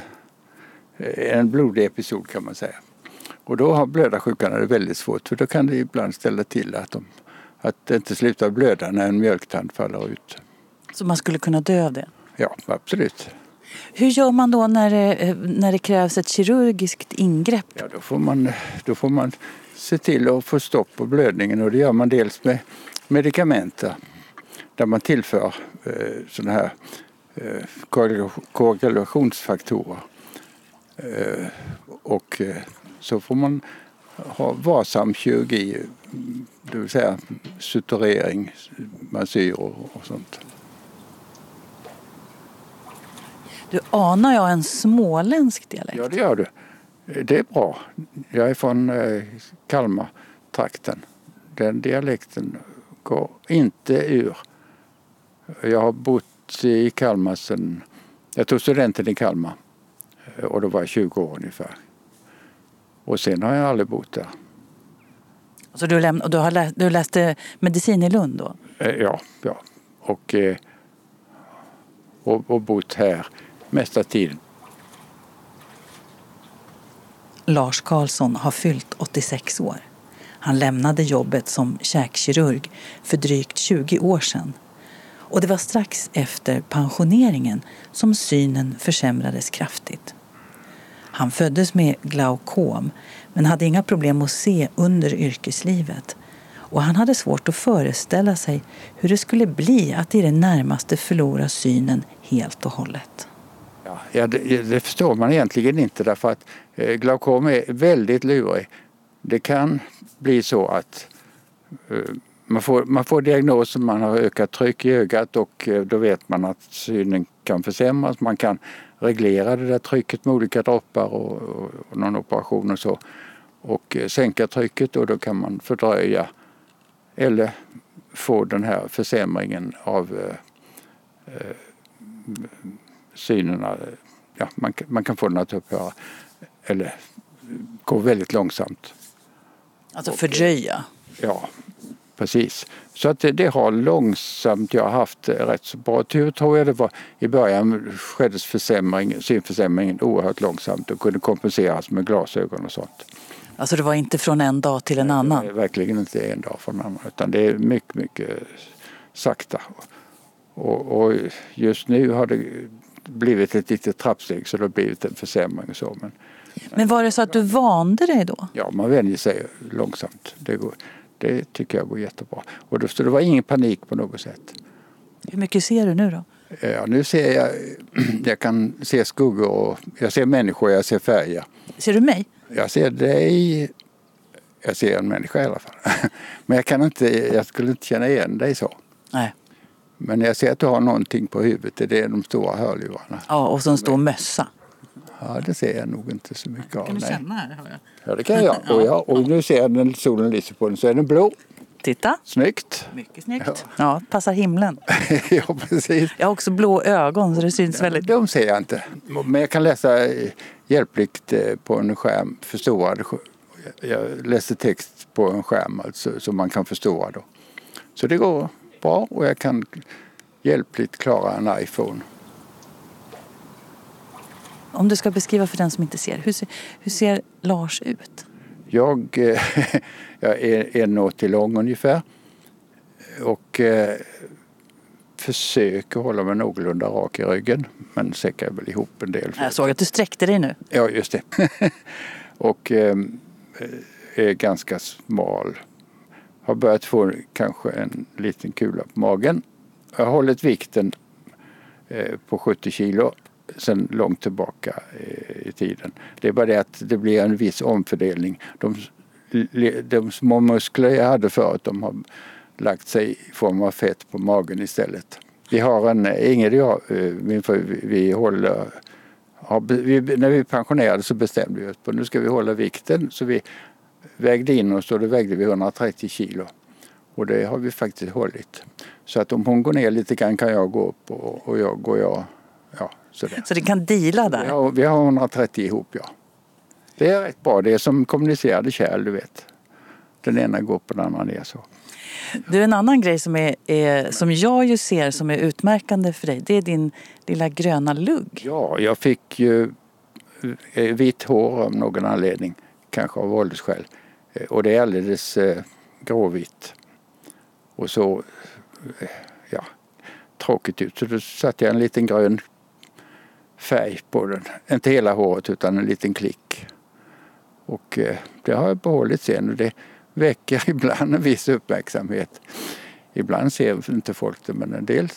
en blodig episod kan man säga. Och då har blödarsjukan det väldigt svårt för då kan det ibland ställa till att, de, att det inte slutar blöda när en mjölktand faller ut. Så man skulle kunna dö av det? Ja, absolut. Hur gör man då när det, eh, när det krävs ett kirurgiskt ingrepp? Ja, då, får man, då får man se till att få stopp på blödningen och det gör man dels med medicament där man tillför eh, sådana här eh, koagulationsfaktorer. Eh, och eh, så får man ha varsam kirurgi, det vill säga suturering, massyr och, och sånt. Du anar jag en småländsk dialekt? Ja, det gör du. Det är bra. Jag är från eh, Kalmar-trakten. Den dialekten går inte ur. Jag har bott i Kalmar sedan... Jag tog studenten i Kalmar och då var jag 20 år ungefär. Och sen har jag aldrig bott där. Så du, läm- du, har lä- du läste medicin i Lund då? Eh, ja, ja. Och, eh, och, och bott här mesta tiden. Lars Karlsson har fyllt 86 år. Han lämnade jobbet som käkkirurg för drygt 20 år sedan. Och det var strax efter pensioneringen som synen försämrades kraftigt. Han föddes med glaukom men hade inga problem att se under yrkeslivet. och han hade svårt att föreställa sig hur det skulle bli att i det närmaste förlora synen helt och hållet. Ja, det, det förstår man egentligen inte därför att eh, glaukom är väldigt lurig. Det kan bli så att eh, man får, man får diagnosen, man har ökat tryck i ögat och eh, då vet man att synen kan försämras. Man kan reglera det där trycket med olika droppar och, och, och någon operation och så. Och sänka trycket och då kan man fördröja eller få den här försämringen av eh, synen. Ja, man, man kan få den att upphöra eller gå väldigt långsamt. Alltså fördröja? Ja, precis. Så att det, det, har långsamt, jag har haft rätt så bra tur tror jag det var. I början skedde försämring, synförsämringen oerhört långsamt och kunde kompenseras med glasögon och sånt. Alltså det var inte från en dag till en annan? Nej, verkligen inte en dag från en annan utan det är mycket, mycket sakta. Och, och just nu har det blivit ett litet trappsteg så det har blivit en försämring så. Men, men var det så att du vande dig då? Ja, man vänjer sig långsamt. Det, går, det tycker jag går jättebra. Och då, så det var ingen panik på något sätt. Hur mycket ser du nu då? Ja, nu ser jag, jag kan se skuggor och jag ser människor, jag ser färger. Ser du mig? Jag ser dig, jag ser en människa i alla fall. Men jag kan inte, jag skulle inte känna igen dig så. Nej. Men jag ser att du har någonting på huvudet, det är de stora hörlurarna. Ja, och så en stor mössa. Ja, det ser jag nog inte så mycket av. Kan du känna här? Ja, det kan jag. Och, jag. och nu ser jag när solen lyser på den så är den blå. Titta! Snyggt! Mycket snyggt. Ja, ja passar himlen. ja, precis. Jag har också blå ögon så det syns ja, väldigt. De ser jag inte. Men jag kan läsa hjälpligt på en skärm, förstorad. Jag läser text på en skärm alltså, som man kan förstora då. Så det går bra och jag kan hjälpligt klara en iPhone. Om du ska beskriva för den som inte ser, hur ser, hur ser Lars ut? Jag, jag är en år lång ungefär och eh, försöker hålla mig någorlunda rak i ryggen men säckar väl ihop en del. Jag såg att du sträckte dig nu. Ja, just det. och eh, är ganska smal. Har börjat få kanske en liten kula på magen. Jag har hållit vikten eh, på 70 kilo sedan långt tillbaka eh, i tiden. Det är bara det att det blir en viss omfördelning. De, de små muskler jag hade förut de har lagt sig i form av fett på magen istället. Vi har en, Ingrid och jag, eh, min fru, vi håller vi, när vi pensionerade så bestämde vi oss på nu ska vi hålla vikten. Så vi vägde in oss och då vägde vi 130 kilo. Och det har vi faktiskt hållit. Så att om hon går ner lite grann kan jag gå upp och, och jag går jag. Ja, sådär. Så det kan dela där? Ja, vi har 130 ihop ja. Det är rätt bra. Det är som kommunicerade kärl du vet. Den ena går på den andra ner så. Du, en annan grej som, är, är, som jag ju ser som är utmärkande för dig, det är din lilla gröna lugg. Ja, jag fick ju eh, vitt hår av någon anledning, kanske av åldersskäl. Eh, och det är alldeles eh, gråvitt. Och så, ja, tråkigt ut. Så då satte jag en liten grön färg på den. Inte hela håret utan en liten klick. Och eh, det har jag behållit sen och det väcker ibland en viss uppmärksamhet. Ibland ser inte folk det men en del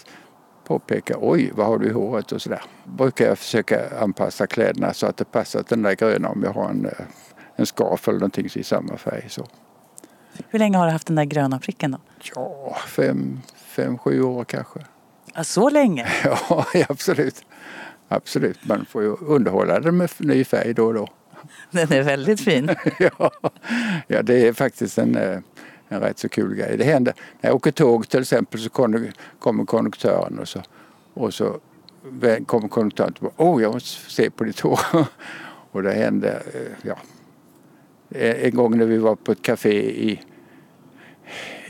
påpekar oj vad har du i håret och sådär. Brukar jag försöka anpassa kläderna så att det passar till den där gröna om jag har en, eh, en scarf eller någonting i samma färg. Så. Hur länge har du haft den där gröna pricken då? Ja, fem, fem sju år kanske. Ja, så länge? Ja, absolut. Absolut, man får ju underhålla den med ny färg då och då. Den är väldigt fin. ja, ja, det är faktiskt en, eh, en rätt så kul grej. Det händer när jag åker tåg till exempel så kommer konduktören och så, och så kommer konduktören och åh jag måste se på ditt hår. och det hände, eh, ja. En gång när vi var på ett café i,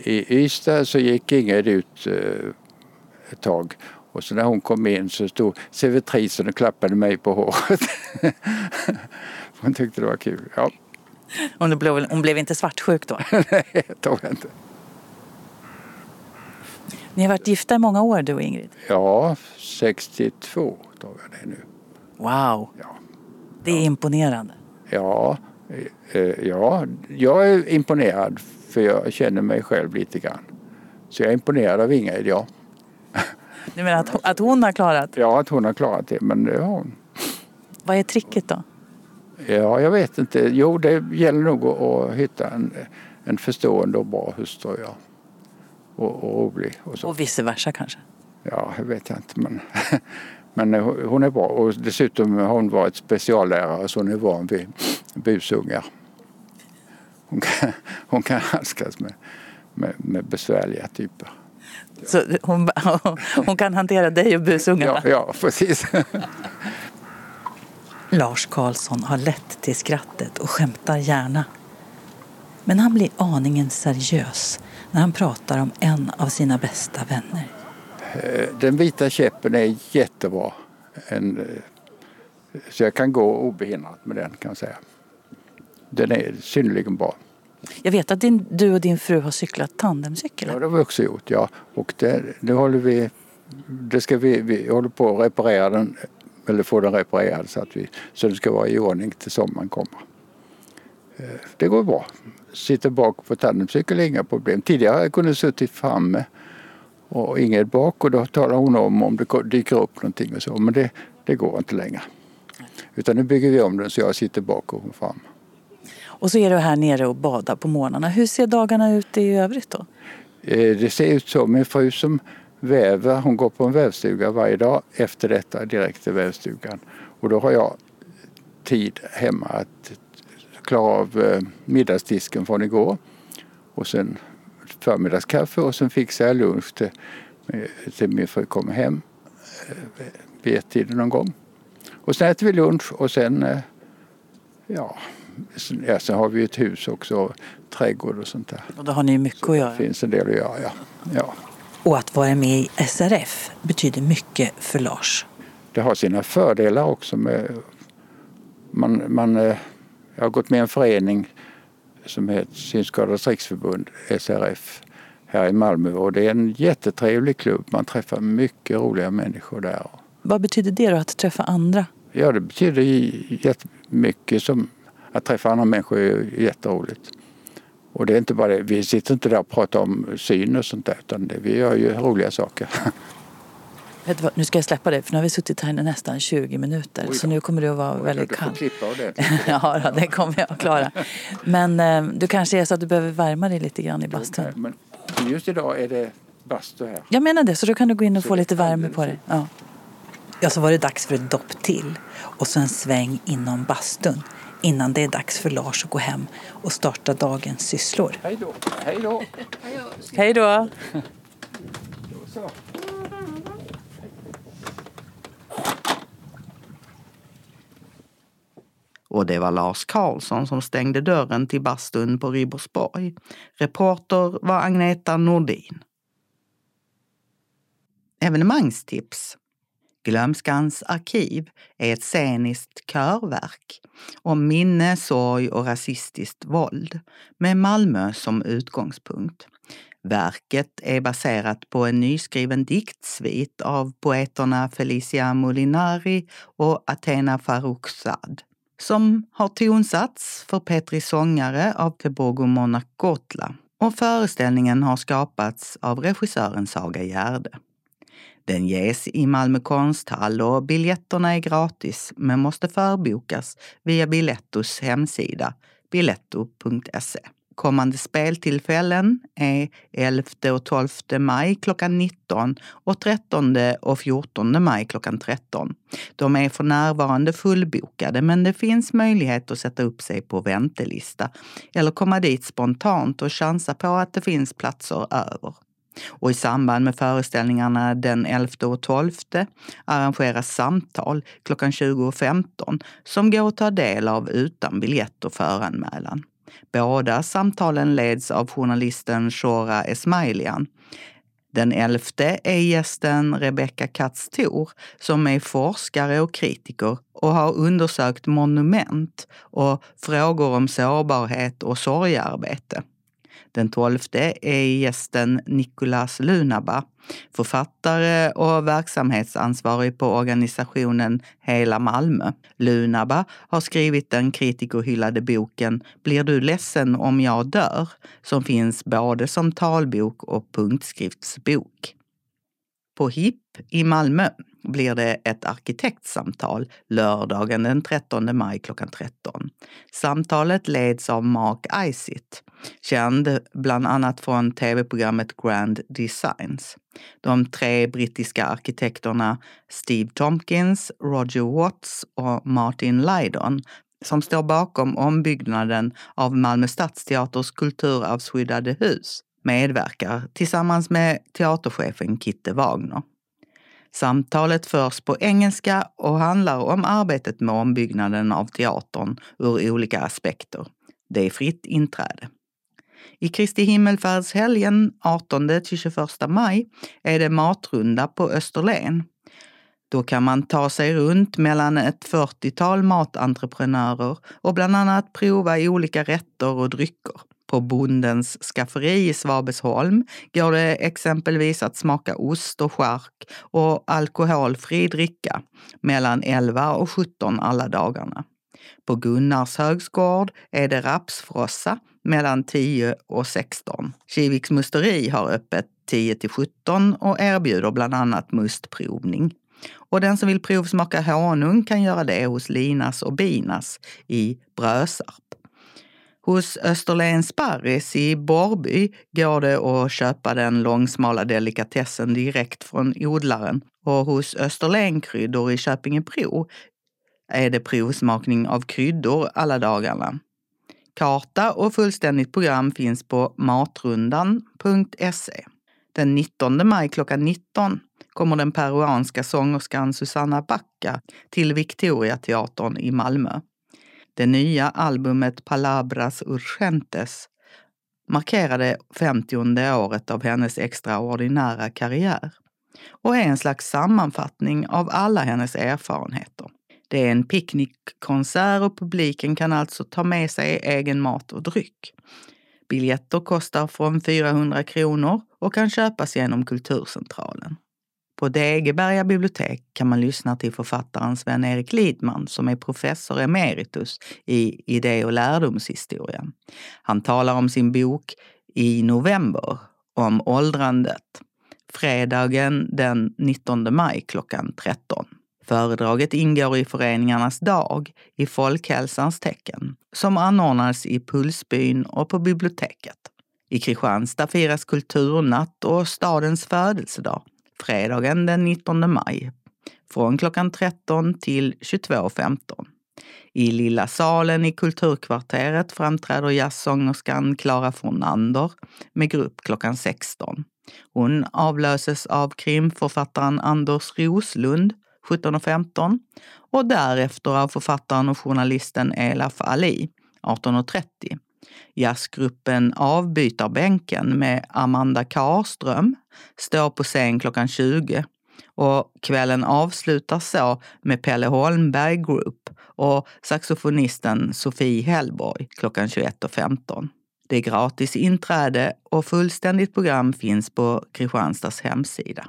i Ystad så gick Ingrid ut eh, ett tag och så när hon kom in så stod servitrisen och klappade mig på håret. hon tyckte det var kul. Ja. Hon blev, hon blev inte svartsjuk då? Nej, det tror jag inte. Ni har varit gifta i många år du och Ingrid? Ja, 62 tror jag det är nu. Wow! Ja. Det är imponerande. Ja, Eh, ja, jag är imponerad för jag känner mig själv lite grann. Så jag är imponerad av Ingrid, ja. Du menar att, att hon har klarat? Ja, att hon har klarat det, men det har hon. Vad är tricket då? Ja, jag vet inte. Jo, det gäller nog att hitta en, en förstående och bra hustru, ja. Och, och rolig och så. Och vice versa kanske? Ja, det vet jag inte, men, men hon är bra. Och dessutom har hon varit speciallärare så hon är van vid busungar. Hon kan, hon kan handskas med, med, med besvärliga typer. Så hon, hon kan hantera dig och busungarna? Ja, ja precis. Lars Karlsson har lätt till skrattet och skämtar gärna. Men han blir aningen seriös när han pratar om en av sina bästa vänner. Eh, den vita käppen är jättebra. En, eh, så jag kan gå obehindrat med den kan jag säga. Den är synnerligen bra. Jag vet att din, du och din fru har cyklat tandemcykel. Ja, det har vi också gjort. Ja. Och det, det håller vi, det ska vi, vi håller på att reparera den, eller få den reparerad så att vi, så den ska vara i ordning till sommaren kommer. Eh, det går bra. Sitter bak på tandemcykel, inga problem. Tidigare jag kunde jag suttit framme och Ingrid bak och då talar hon om om det dyker upp någonting och så. Men det, det går inte längre. Utan nu bygger vi om den så jag sitter bak och hon fram. Och så är du här nere och badar på morgnarna. Hur ser dagarna ut i övrigt då? Eh, det ser ut så. Min fru som väver, hon går på en vävstuga varje dag. Efter detta direkt till vävstugan. Och då har jag tid hemma att klara av eh, middagsdisken från igår. Och sen förmiddagskaffe och sen fixar jag lunch till, till min fru kommer hem eh, vid ett-tiden någon gång. Och sen äter vi lunch och sen ja, ja, sen har vi ett hus också, trädgård och sånt där. Och då har ni mycket att göra? Det finns en del att göra, ja. ja. Och att vara med i SRF betyder mycket för Lars. Det har sina fördelar också. Med, man, man, eh, jag har gått med i en förening som heter Synskadades riksförbund, SRF, här i Malmö och det är en jättetrevlig klubb. Man träffar mycket roliga människor där. Vad betyder det då, att träffa andra? Ja, det betyder jättemycket som att träffa andra människor är jätteroligt. Och det är inte bara det, vi sitter inte där och pratar om syn och sånt där utan det, vi gör ju roliga saker. Vet du vad, nu ska jag släppa det för nu har vi suttit här i nästan 20 minuter så nu kommer det att vara Oj, väldigt kallt. Du får klippa ja, det kommer jag att klara. Men eh, du kanske är så att du behöver värma dig lite grann i bastun. Men just idag är det bastu här. Jag menar det, så då kan du gå in och så få lite värme på dig. Ja. ja, så var det dags för ett dopp till och så en sväng inom bastun innan det är dags för Lars att gå hem och starta dagens sysslor. Hej då! Hej då! Hej då! Och det var Lars Karlsson som stängde dörren till bastun på Ribersborg. Reporter var Agneta Nordin. Evenemangstips Glömskans arkiv är ett sceniskt körverk om minne, sorg och rasistiskt våld med Malmö som utgångspunkt. Verket är baserat på en nyskriven diktsvit av poeterna Felicia Molinari och Athena Farrokhzad som har tonsatts för Petri sångare av Tebogo Monacotla och föreställningen har skapats av regissören Saga Gärde. Den ges i Malmö konsthall och biljetterna är gratis men måste förbokas via Bilettos hemsida biletto.se. Kommande speltillfällen är 11 och 12 maj klockan 19 och 13 och 14 maj klockan 13. De är för närvarande fullbokade men det finns möjlighet att sätta upp sig på väntelista eller komma dit spontant och chansa på att det finns platser över. Och i samband med föreställningarna den 11 och 12 arrangeras samtal klockan 20.15 som går att ta del av utan biljett och föranmälan. Båda samtalen leds av journalisten Shora Esmailian. Den elfte är gästen Rebecka Katz Thor som är forskare och kritiker och har undersökt monument och frågor om sårbarhet och sorgearbete. Den 12 är gästen Nicolas Lunaba, författare och verksamhetsansvarig på organisationen Hela Malmö. Lunaba har skrivit den kritikerhyllade boken Blir du ledsen om jag dör? som finns både som talbok och punktskriftsbok. På HIP i Malmö blir det ett arkitektsamtal lördagen den 13 maj klockan 13. Samtalet leds av Mark Isitt, känd bland annat från tv-programmet Grand Designs. De tre brittiska arkitekterna Steve Tompkins, Roger Watts och Martin Lydon som står bakom ombyggnaden av Malmö stadsteaters kulturarvsskyddade hus medverkar tillsammans med teaterchefen Kitte Wagner. Samtalet förs på engelska och handlar om arbetet med ombyggnaden av teatern ur olika aspekter. Det är fritt inträde. I Kristi himmelfärdshelgen 18-21 maj är det matrunda på Österlen. Då kan man ta sig runt mellan ett 40-tal matentreprenörer och bland annat prova olika rätter och drycker. På Bondens skafferi i Svabesholm går det exempelvis att smaka ost och skärk och alkoholfri dricka mellan 11 och 17 alla dagarna. På Gunnars högsgård är det rapsfrossa mellan 10 och 16. Kiviks musteri har öppet 10 till 17 och erbjuder bland annat mustprovning. Och den som vill provsmaka honung kan göra det hos Linas och Binas i Brösarp. Hos Österlens Sparris i Borrby går det att köpa den långsmala delikatessen direkt från odlaren och hos Österlen Kryddor i Köpingebro är det provsmakning av kryddor alla dagarna. Karta och fullständigt program finns på matrundan.se. Den 19 maj klockan 19 kommer den peruanska sångerskan Susanna Backa till Victoriateatern i Malmö. Det nya albumet Palabras Urgentes markerade 50 året av hennes extraordinära karriär och är en slags sammanfattning av alla hennes erfarenheter. Det är en picknickkonsert och publiken kan alltså ta med sig egen mat och dryck. Biljetter kostar från 400 kronor och kan köpas genom Kulturcentralen. På Degeberga bibliotek kan man lyssna till författaren Sven-Erik Lidman som är professor emeritus i idé och lärdomshistoria. Han talar om sin bok i november om åldrandet. Fredagen den 19 maj klockan 13. Föredraget ingår i Föreningarnas dag i folkhälsans tecken som anordnas i Pulsbyn och på biblioteket. I Kristianstad firas kulturnatt och stadens födelsedag fredagen den 19 maj från klockan 13 till 22.15. I Lilla salen i Kulturkvarteret framträder jazzsångerskan Clara Fornander med grupp klockan 16. Hon avlöses av krimförfattaren Anders Roslund 17.15 och därefter av författaren och journalisten Elaf Ali 18.30. Jazzgruppen Avbytarbänken med Amanda Karström står på scen klockan 20 och kvällen avslutas så med Pelle Holmberg Group och saxofonisten Sofie Hellborg klockan 21.15. Det är gratis inträde och fullständigt program finns på Kristianstads hemsida.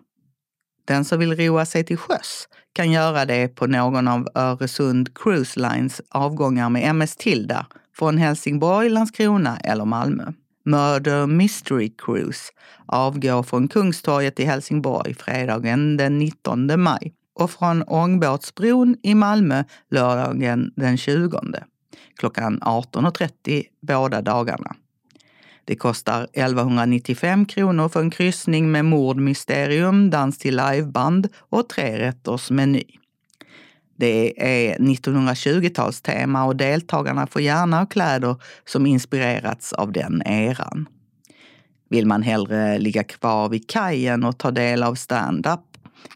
Den som vill roa sig till sjöss kan göra det på någon av Öresund Cruise Lines avgångar med MS Tilda från Helsingborg, Landskrona eller Malmö. Murder Mystery Cruise avgår från Kungstorget i Helsingborg fredagen den 19 maj och från Ångbåtsbron i Malmö lördagen den 20 klockan 18.30 båda dagarna. Det kostar 1195 kronor för en kryssning med mordmysterium, dans till liveband och trerätters meny. Det är 1920-talstema och deltagarna får gärna ha kläder som inspirerats av den eran. Vill man hellre ligga kvar vid kajen och ta del av stand-up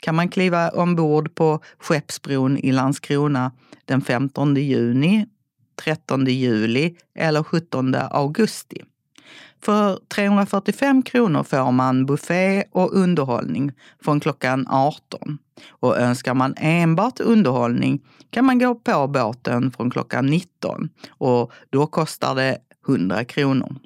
kan man kliva ombord på Skeppsbron i Landskrona den 15 juni, 13 juli eller 17 augusti. För 345 kronor får man buffé och underhållning från klockan 18. Och önskar man enbart underhållning kan man gå på båten från klockan 19 och då kostar det 100 kronor.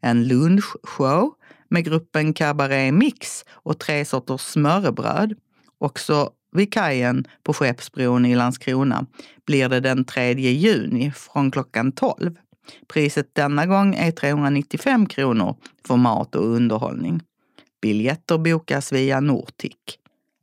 En lunchshow med gruppen Cabaret Mix och tre sorters smörrebröd. Också vid kajen på Skeppsbron i Landskrona blir det den 3 juni från klockan 12. Priset denna gång är 395 kronor för mat och underhållning. Biljetter bokas via Nortic.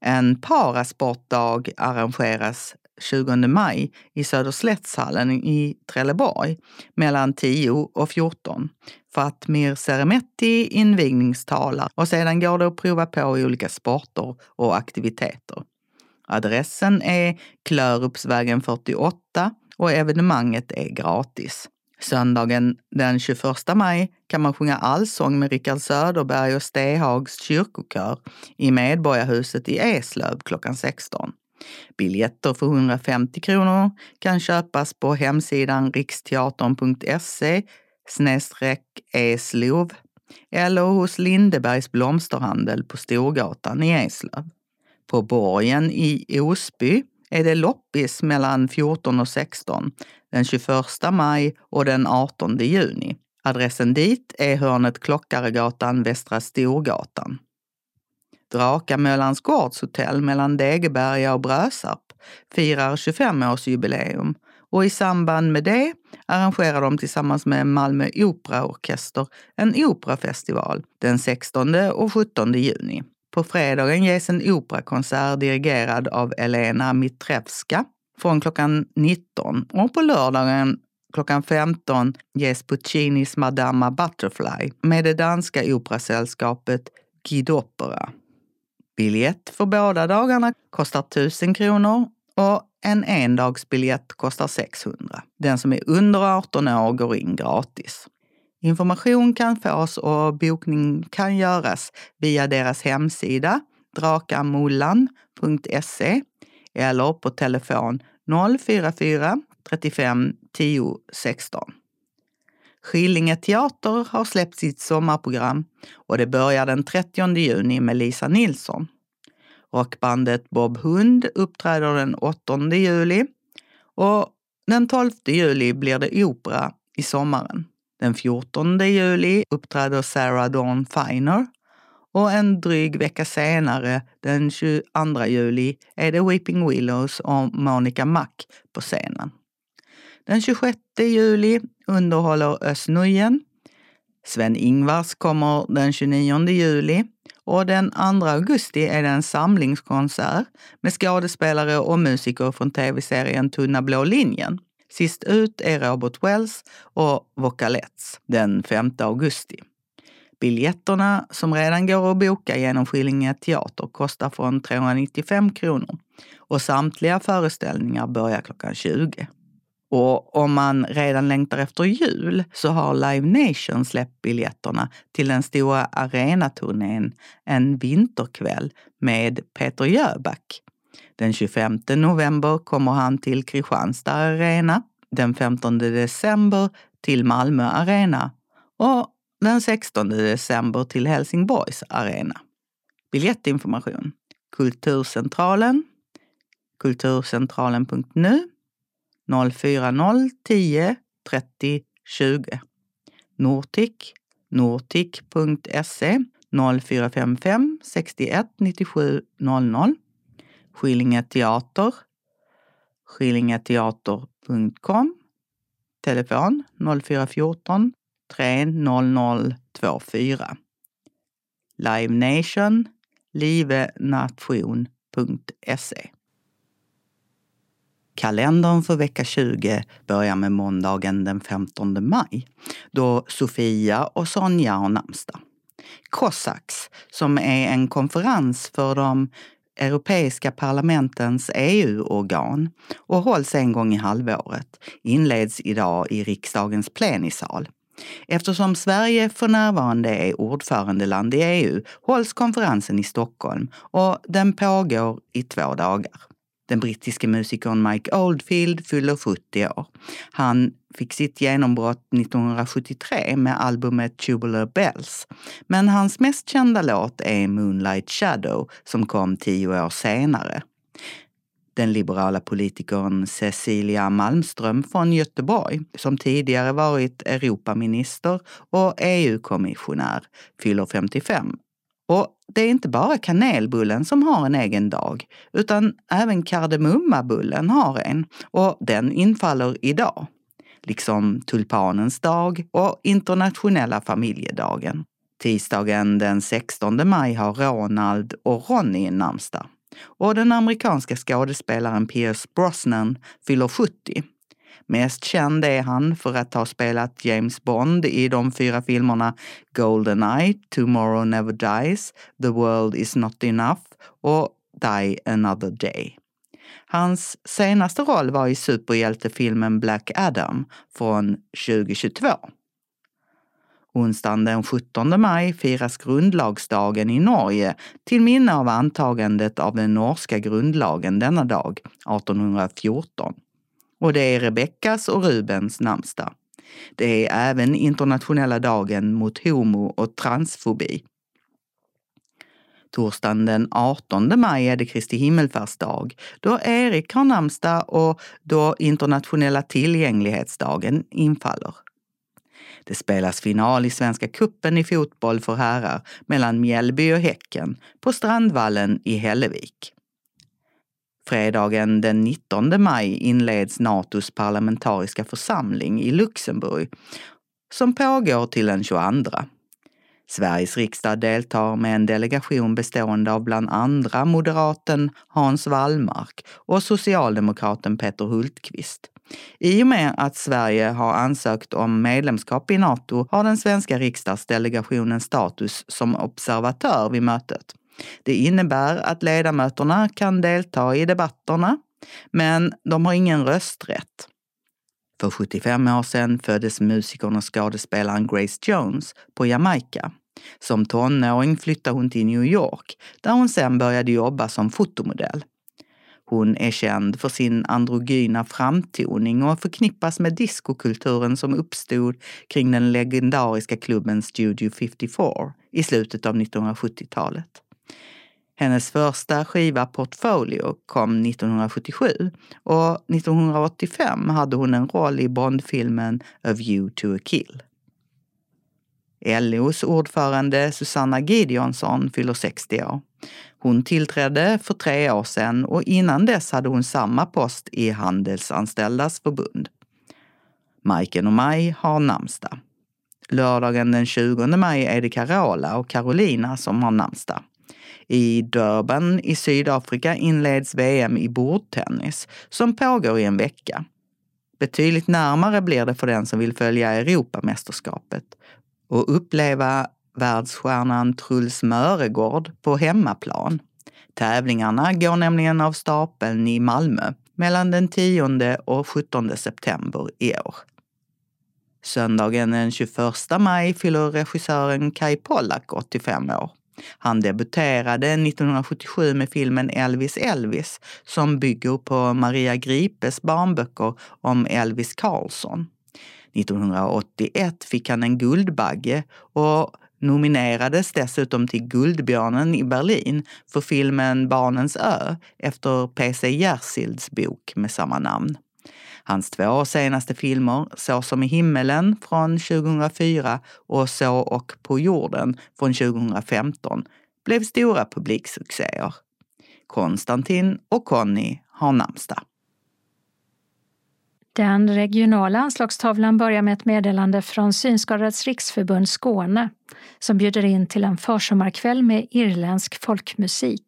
En parasportdag arrangeras 20 maj i Söderslättshallen i Trelleborg mellan 10 och 14. Fatmir Seremetti invigningstalar och sedan går det att prova på i olika sporter och aktiviteter. Adressen är Klörupsvägen 48 och evenemanget är gratis. Söndagen den 21 maj kan man sjunga allsång med Rickard Söderberg och Stehags kyrkokör i Medborgarhuset i Eslöv klockan 16. Biljetter för 150 kronor kan köpas på hemsidan riksteatern.se snedstreck eslov eller hos Lindebergs blomsterhandel på Storgatan i Eslöv. På Borgen i Osby är det loppis mellan 14 och 16 den 21 maj och den 18 juni. Adressen dit är hörnet Klockaregatan Västra Storgatan. Drakamölans gårdshotell mellan Degeberga och Brösarp firar 25-årsjubileum och i samband med det arrangerar de tillsammans med Malmö Operaorkester en operafestival den 16 och 17 juni. På fredagen ges en operakonsert dirigerad av Elena Mitrevska från klockan 19 och på lördagen klockan 15 ges Puccinis Madama Butterfly med det danska operasällskapet Gidopera. Biljett för båda dagarna kostar 1000 kronor och en endagsbiljett kostar 600. Den som är under 18 år går in gratis. Information kan fås och bokning kan göras via deras hemsida drakamullan.se eller på telefon 044 35 10 16. Skillinge teater har släppt sitt sommarprogram och det börjar den 30 juni med Lisa Nilsson. Rockbandet Bob Hund uppträder den 8 juli och den 12 juli blir det opera i sommaren. Den 14 juli uppträder Sarah Dawn Finer och en dryg vecka senare, den 22 juli, är det Weeping Willows och Monica Mack på scenen. Den 26 juli underhåller Özz Nujen. Sven-Ingvars kommer den 29 juli och den 2 augusti är det en samlingskonsert med skådespelare och musiker från tv-serien Tunna blå linjen. Sist ut är Robert Wells och Vocalettes den 5 augusti. Biljetterna som redan går att boka genom Skillinge teater kostar från 395 kronor och samtliga föreställningar börjar klockan 20. Och om man redan längtar efter jul så har Live Nation släppt biljetterna till den stora arenaturnén En vinterkväll med Peter Jöback. Den 25 november kommer han till Kristianstad Arena, den 15 december till Malmö Arena. Och den 16 december till Helsingborgs Arena. Biljettinformation. Kulturcentralen. Kulturcentralen.nu 040 10 30 20. Nortic, nortic.se 0455 61 97 00. Skillinge Teater, skillingeteater.com. Telefon 0414 300 24. Live Nation, livenation.se. Kalendern för vecka 20 börjar med måndagen den 15 maj då Sofia och Sonja har namnsdag. Cossacks, som är en konferens för de europeiska parlamentens EU-organ och hålls en gång i halvåret, inleds idag i riksdagens plenisal. Eftersom Sverige för närvarande är ordförandeland i EU hålls konferensen i Stockholm och den pågår i två dagar. Den brittiske musikern Mike Oldfield fyller 70 år. Han fick sitt genombrott 1973 med albumet Tubular Bells. Men hans mest kända låt är Moonlight Shadow som kom tio år senare. Den liberala politikern Cecilia Malmström från Göteborg, som tidigare varit Europaminister och EU-kommissionär, fyller 55. Och det är inte bara kanelbullen som har en egen dag, utan även kardemummabullen har en och den infaller idag. Liksom tulpanens dag och internationella familjedagen. Tisdagen den 16 maj har Ronald och Ronny namnsdag. Och den amerikanska skådespelaren Pierce Brosnan fyller 70. Mest känd är han för att ha spelat James Bond i de fyra filmerna Goldeneye, Tomorrow Never Dies, The World Is Not Enough och Die Another Day. Hans senaste roll var i superhjältefilmen Black Adam från 2022. Onsdagen den 17 maj firas grundlagsdagen i Norge till minne av antagandet av den norska grundlagen denna dag, 1814. Och det är Rebeckas och Rubens namnsdag. Det är även internationella dagen mot homo och transfobi. Torsdagen den 18 maj är det Kristi himmelfärdsdag, då Erik har namnsdag och då internationella tillgänglighetsdagen infaller. Det spelas final i Svenska kuppen i fotboll för herrar mellan Mjällby och Häcken på Strandvallen i Hällevik. Fredagen den 19 maj inleds Natos parlamentariska församling i Luxemburg som pågår till den 22. Sveriges riksdag deltar med en delegation bestående av bland andra moderaten Hans Wallmark och socialdemokraten Peter Hultqvist. I och med att Sverige har ansökt om medlemskap i Nato har den svenska riksdagsdelegationen status som observatör vid mötet. Det innebär att ledamöterna kan delta i debatterna, men de har ingen rösträtt. För 75 år sedan föddes musikern och skådespelaren Grace Jones på Jamaica. Som tonåring flyttade hon till New York där hon sen började jobba som fotomodell. Hon är känd för sin androgyna framtoning och förknippas med diskokulturen som uppstod kring den legendariska klubben Studio 54 i slutet av 1970-talet. Hennes första skiva Portfolio kom 1977 och 1985 hade hon en roll i Bondfilmen A View to a Kill. LOs ordförande Susanna Gideonsson fyller 60 år. Hon tillträdde för tre år sedan och innan dess hade hon samma post i Handelsanställdas förbund. Majken och Maj har namnsdag. Lördagen den 20 maj är det Carola och Carolina som har namnsdag. I Durban i Sydafrika inleds VM i bordtennis som pågår i en vecka. Betydligt närmare blir det för den som vill följa Europamästerskapet och uppleva världsstjärnan Truls Möregård på hemmaplan. Tävlingarna går nämligen av stapeln i Malmö mellan den 10 och 17 september i år. Söndagen den 21 maj fyller regissören Kai Pollak 85 år. Han debuterade 1977 med filmen Elvis Elvis som bygger på Maria Gripes barnböcker om Elvis Karlsson. 1981 fick han en Guldbagge och nominerades dessutom till Guldbjörnen i Berlin för filmen Barnens ö efter P.C. Jersilds bok med samma namn. Hans två senaste filmer, Så som i himmelen från 2004 och Så och på jorden från 2015, blev stora publiksuccéer. Konstantin och Conny har namnsdag. Den regionala anslagstavlan börjar med ett meddelande från Synskadades riksförbund Skåne som bjuder in till en försommarkväll med irländsk folkmusik.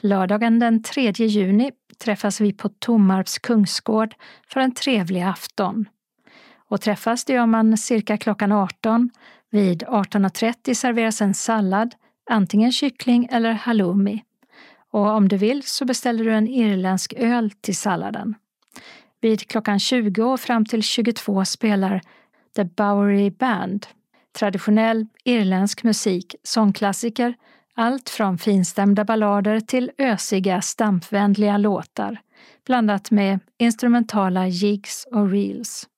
Lördagen den 3 juni träffas vi på Tomarps kungsgård för en trevlig afton. Och träffas det gör man cirka klockan 18. Vid 18.30 serveras en sallad, antingen kyckling eller halloumi. Och om du vill så beställer du en irländsk öl till salladen. Vid klockan 20 och fram till 22 spelar The Bowery Band traditionell irländsk musik, sångklassiker, allt från finstämda ballader till ösiga, stampvänliga låtar, blandat med instrumentala jigs och reels.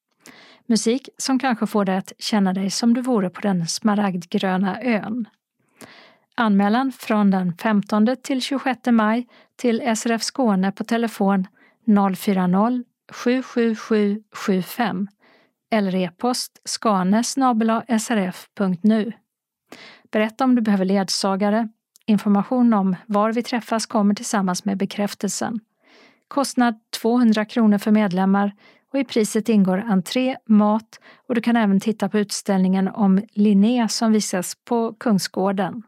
Musik som kanske får dig att känna dig som du vore på den smaragdgröna ön. Anmälan från den 15 till 26 maj till SRF Skåne på telefon 040 777 75 eller e-post skane srf.nu. Berätta om du behöver ledsagare. Information om var vi träffas kommer tillsammans med bekräftelsen. Kostnad 200 kronor för medlemmar och i priset ingår entré, mat och du kan även titta på utställningen om Linné som visas på Kungsgården.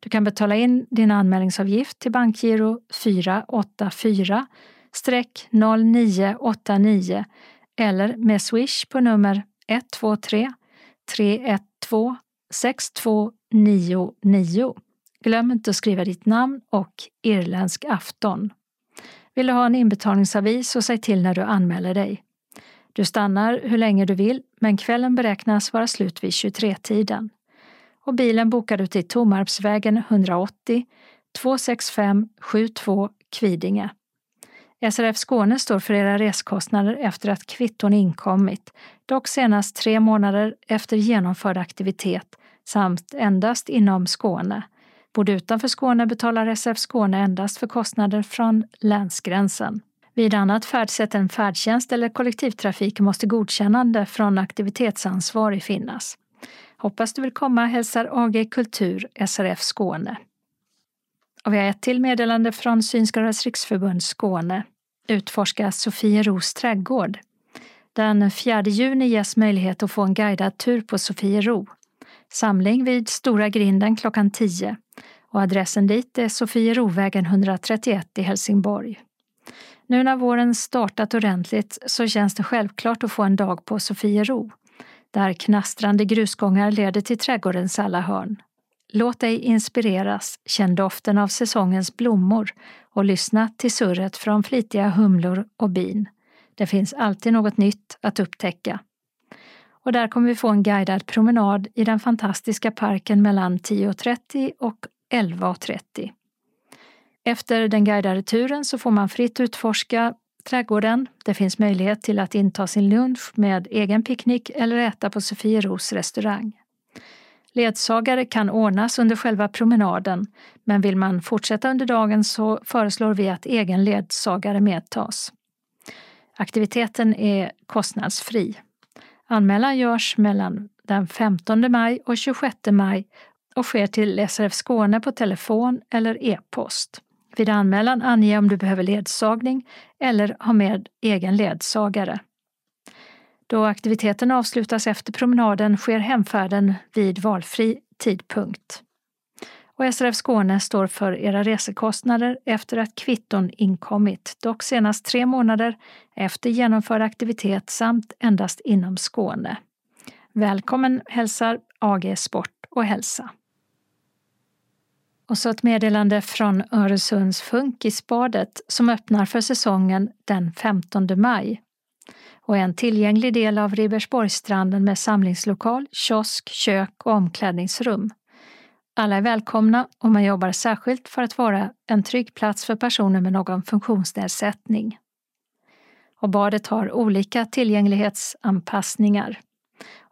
Du kan betala in din anmälningsavgift till bankgiro 484 0989 eller med swish på nummer 123 312 6299. Glöm inte att skriva ditt namn och irländsk afton. Vill du ha en inbetalningsavi så säg till när du anmäler dig. Du stannar hur länge du vill, men kvällen beräknas vara slut vid 23-tiden. Och bilen bokar du till Tomarpsvägen 180 265 72 Kvidinge. SRF Skåne står för era reskostnader efter att kvitton inkommit, dock senast tre månader efter genomförd aktivitet samt endast inom Skåne. Bor du utanför Skåne betalar SRF Skåne endast för kostnader från länsgränsen. Vid annat färdsätt än färdtjänst eller kollektivtrafik måste godkännande från aktivitetsansvarig finnas. Hoppas du vill komma hälsar AG Kultur SRF Skåne. Och vi har ett till meddelande från Synskadades riksförbund Skåne. Utforska Sofieros trädgård. Den 4 juni ges möjlighet att få en guidad tur på Sofiero. Samling vid Stora grinden klockan 10 och adressen dit är Sofierovägen 131 i Helsingborg. Nu när våren startat ordentligt så känns det självklart att få en dag på Sofiero, där knastrande grusgångar leder till trädgårdens alla hörn. Låt dig inspireras, känn doften av säsongens blommor och lyssna till surret från flitiga humlor och bin. Det finns alltid något nytt att upptäcka. Och där kommer vi få en guidad promenad i den fantastiska parken mellan 10.30 och 11.30. Efter den guidade turen så får man fritt utforska trädgården. Det finns möjlighet till att inta sin lunch med egen picknick eller äta på Sofieros restaurang. Ledsagare kan ordnas under själva promenaden, men vill man fortsätta under dagen så föreslår vi att egen ledsagare medtas. Aktiviteten är kostnadsfri. Anmälan görs mellan den 15 maj och 26 maj och sker till SRF Skåne på telefon eller e-post. Vid anmälan ange om du behöver ledsagning eller ha med egen ledsagare. Då aktiviteten avslutas efter promenaden sker hemfärden vid valfri tidpunkt. Och SRF Skåne står för era resekostnader efter att kvitton inkommit, dock senast tre månader efter genomförd aktivitet samt endast inom Skåne. Välkommen hälsar AG Sport och Hälsa. Och så ett meddelande från Öresunds Funkisbadet som öppnar för säsongen den 15 maj och är en tillgänglig del av Ribersborgsstranden med samlingslokal, kiosk, kök och omklädningsrum. Alla är välkomna och man jobbar särskilt för att vara en trygg plats för personer med någon funktionsnedsättning. Och badet har olika tillgänglighetsanpassningar.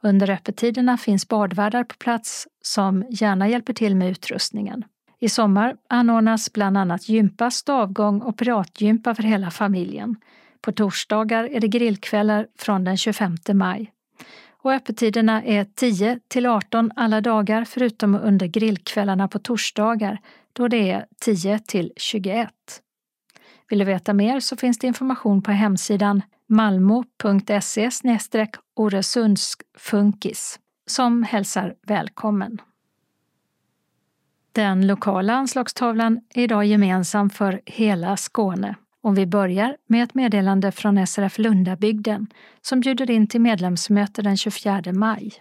Under öppettiderna finns badvärdar på plats som gärna hjälper till med utrustningen. I sommar anordnas bland annat gympa, stavgång och piratgympa för hela familjen. På torsdagar är det grillkvällar från den 25 maj. Och öppettiderna är 10 till 18 alla dagar förutom under grillkvällarna på torsdagar då det är 10 till 21. Vill du veta mer så finns det information på hemsidan malmo.se oresundsfunkis som hälsar välkommen. Den lokala anslagstavlan är idag gemensam för hela Skåne. Och vi börjar med ett meddelande från SRF Lundabygden som bjuder in till medlemsmöte den 24 maj.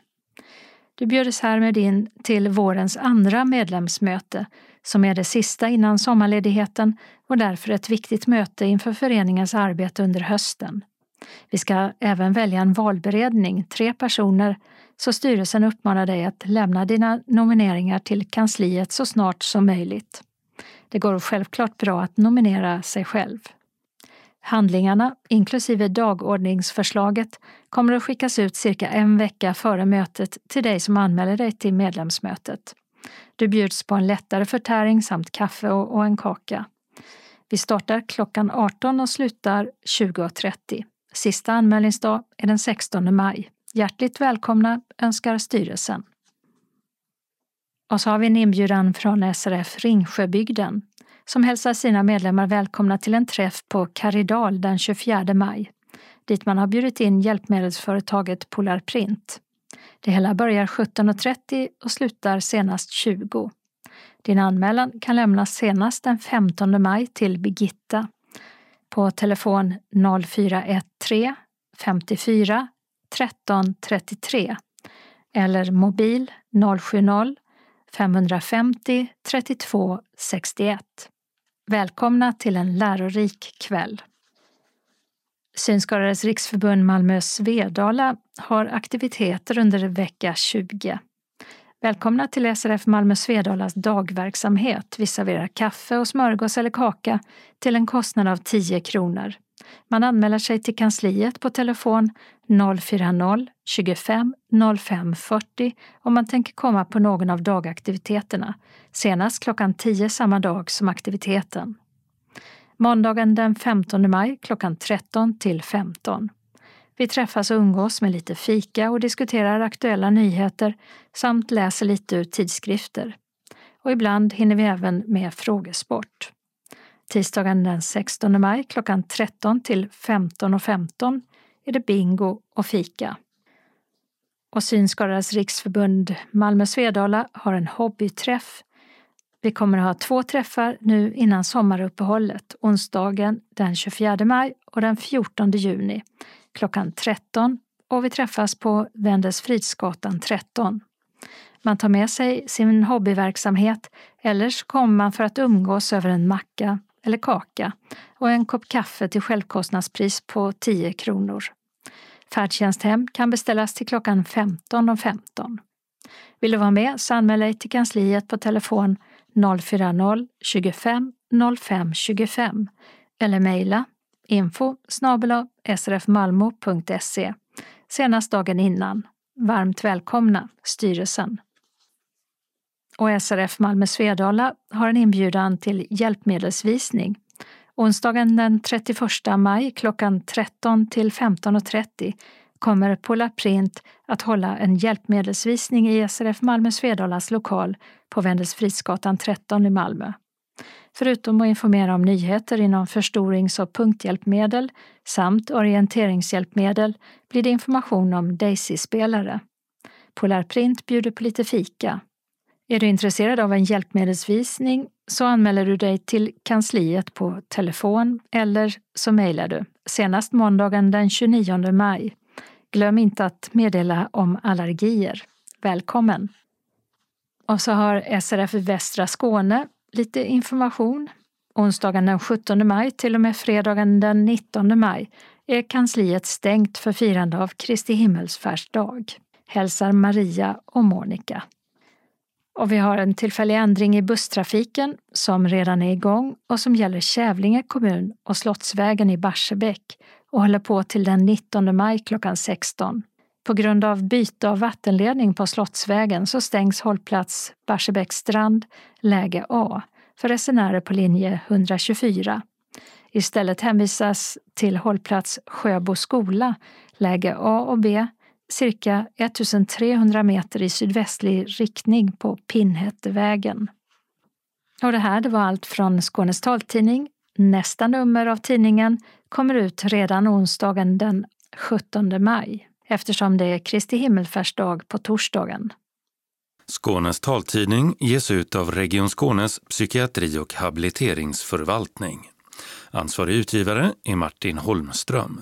Du bjuds härmed in till vårens andra medlemsmöte som är det sista innan sommarledigheten och därför ett viktigt möte inför föreningens arbete under hösten. Vi ska även välja en valberedning, tre personer, så styrelsen uppmanar dig att lämna dina nomineringar till kansliet så snart som möjligt. Det går självklart bra att nominera sig själv. Handlingarna, inklusive dagordningsförslaget, kommer att skickas ut cirka en vecka före mötet till dig som anmäler dig till medlemsmötet. Du bjuds på en lättare förtäring samt kaffe och, en kaka. Vi startar klockan 18 och slutar 20.30. Sista anmälningsdag är den 16 maj. Hjärtligt välkomna önskar styrelsen. Och så har vi en inbjudan från SRF Ringsjöbygden som hälsar sina medlemmar välkomna till en träff på Karidal den 24 maj dit man har bjudit in hjälpmedelsföretaget Polarprint. Det hela börjar 17.30 och slutar senast 20. Din anmälan kan lämnas senast den 15 maj till Birgitta på telefon 0413 54 13 33 eller mobil 070 550 32 61. Välkomna till en lärorik kväll. Synskadades riksförbund Malmö Svedala har aktiviteter under vecka 20. Välkomna till SRF Malmö Svedalas dagverksamhet. Vi serverar kaffe och smörgås eller kaka till en kostnad av 10 kronor. Man anmäler sig till kansliet på telefon 040-25 05 40 om man tänker komma på någon av dagaktiviteterna, senast klockan 10 samma dag som aktiviteten. Måndagen den 15 maj klockan 13 till 15. Vi träffas och umgås med lite fika och diskuterar aktuella nyheter samt läser lite ur tidskrifter. Och ibland hinner vi även med frågesport. Tisdagen den 16 maj klockan 13 till 15.15 .15 är det bingo och fika. Och Synskadades riksförbund Malmö Svedala har en hobbyträff. Vi kommer att ha två träffar nu innan sommaruppehållet, onsdagen den 24 maj och den 14 juni klockan 13 och vi träffas på Wendelsfridsgatan 13. Man tar med sig sin hobbyverksamhet eller så kommer man för att umgås över en macka eller kaka och en kopp kaffe till självkostnadspris på 10 kronor. Färdtjänsthem kan beställas till klockan 15.15. 15. Vill du vara med så anmäl dig till kansliet på telefon 040 25 05 25 eller mejla info srfmalmo.se senast dagen innan. Varmt välkomna, styrelsen. Och SRF Malmö Svedala har en inbjudan till hjälpmedelsvisning. Onsdagen den 31 maj klockan 13 till 15.30 kommer Polar Print att hålla en hjälpmedelsvisning i SRF Malmö Svedalas lokal på Wendelsfridsgatan 13 i Malmö. Förutom att informera om nyheter inom förstorings och punkthjälpmedel samt orienteringshjälpmedel blir det information om Daisy-spelare. Polarprint bjuder på lite fika. Är du intresserad av en hjälpmedelsvisning så anmäler du dig till kansliet på telefon eller så mejlar du senast måndagen den 29 maj. Glöm inte att meddela om allergier. Välkommen! Och så har SRF Västra Skåne lite information. Onsdagen den 17 maj till och med fredagen den 19 maj är kansliet stängt för firande av Kristi himmelsfärdsdag. Hälsar Maria och Monica. Och vi har en tillfällig ändring i busstrafiken som redan är igång och som gäller Kävlinge kommun och Slottsvägen i Barsebäck och håller på till den 19 maj klockan 16. På grund av byte av vattenledning på Slottsvägen så stängs hållplats Barsebäcksstrand, läge A, för resenärer på linje 124. Istället hänvisas till hållplats Sjöbo skola, läge A och B, cirka 1300 meter i sydvästlig riktning på Pinnhättevägen. Och det här det var allt från Skånes taltidning. Nästa nummer av tidningen kommer ut redan onsdagen den 17 maj eftersom det är Kristi himmelfärdsdag på torsdagen. Skånes taltidning ges ut av Region Skånes psykiatri och habiliteringsförvaltning. Ansvarig utgivare är Martin Holmström.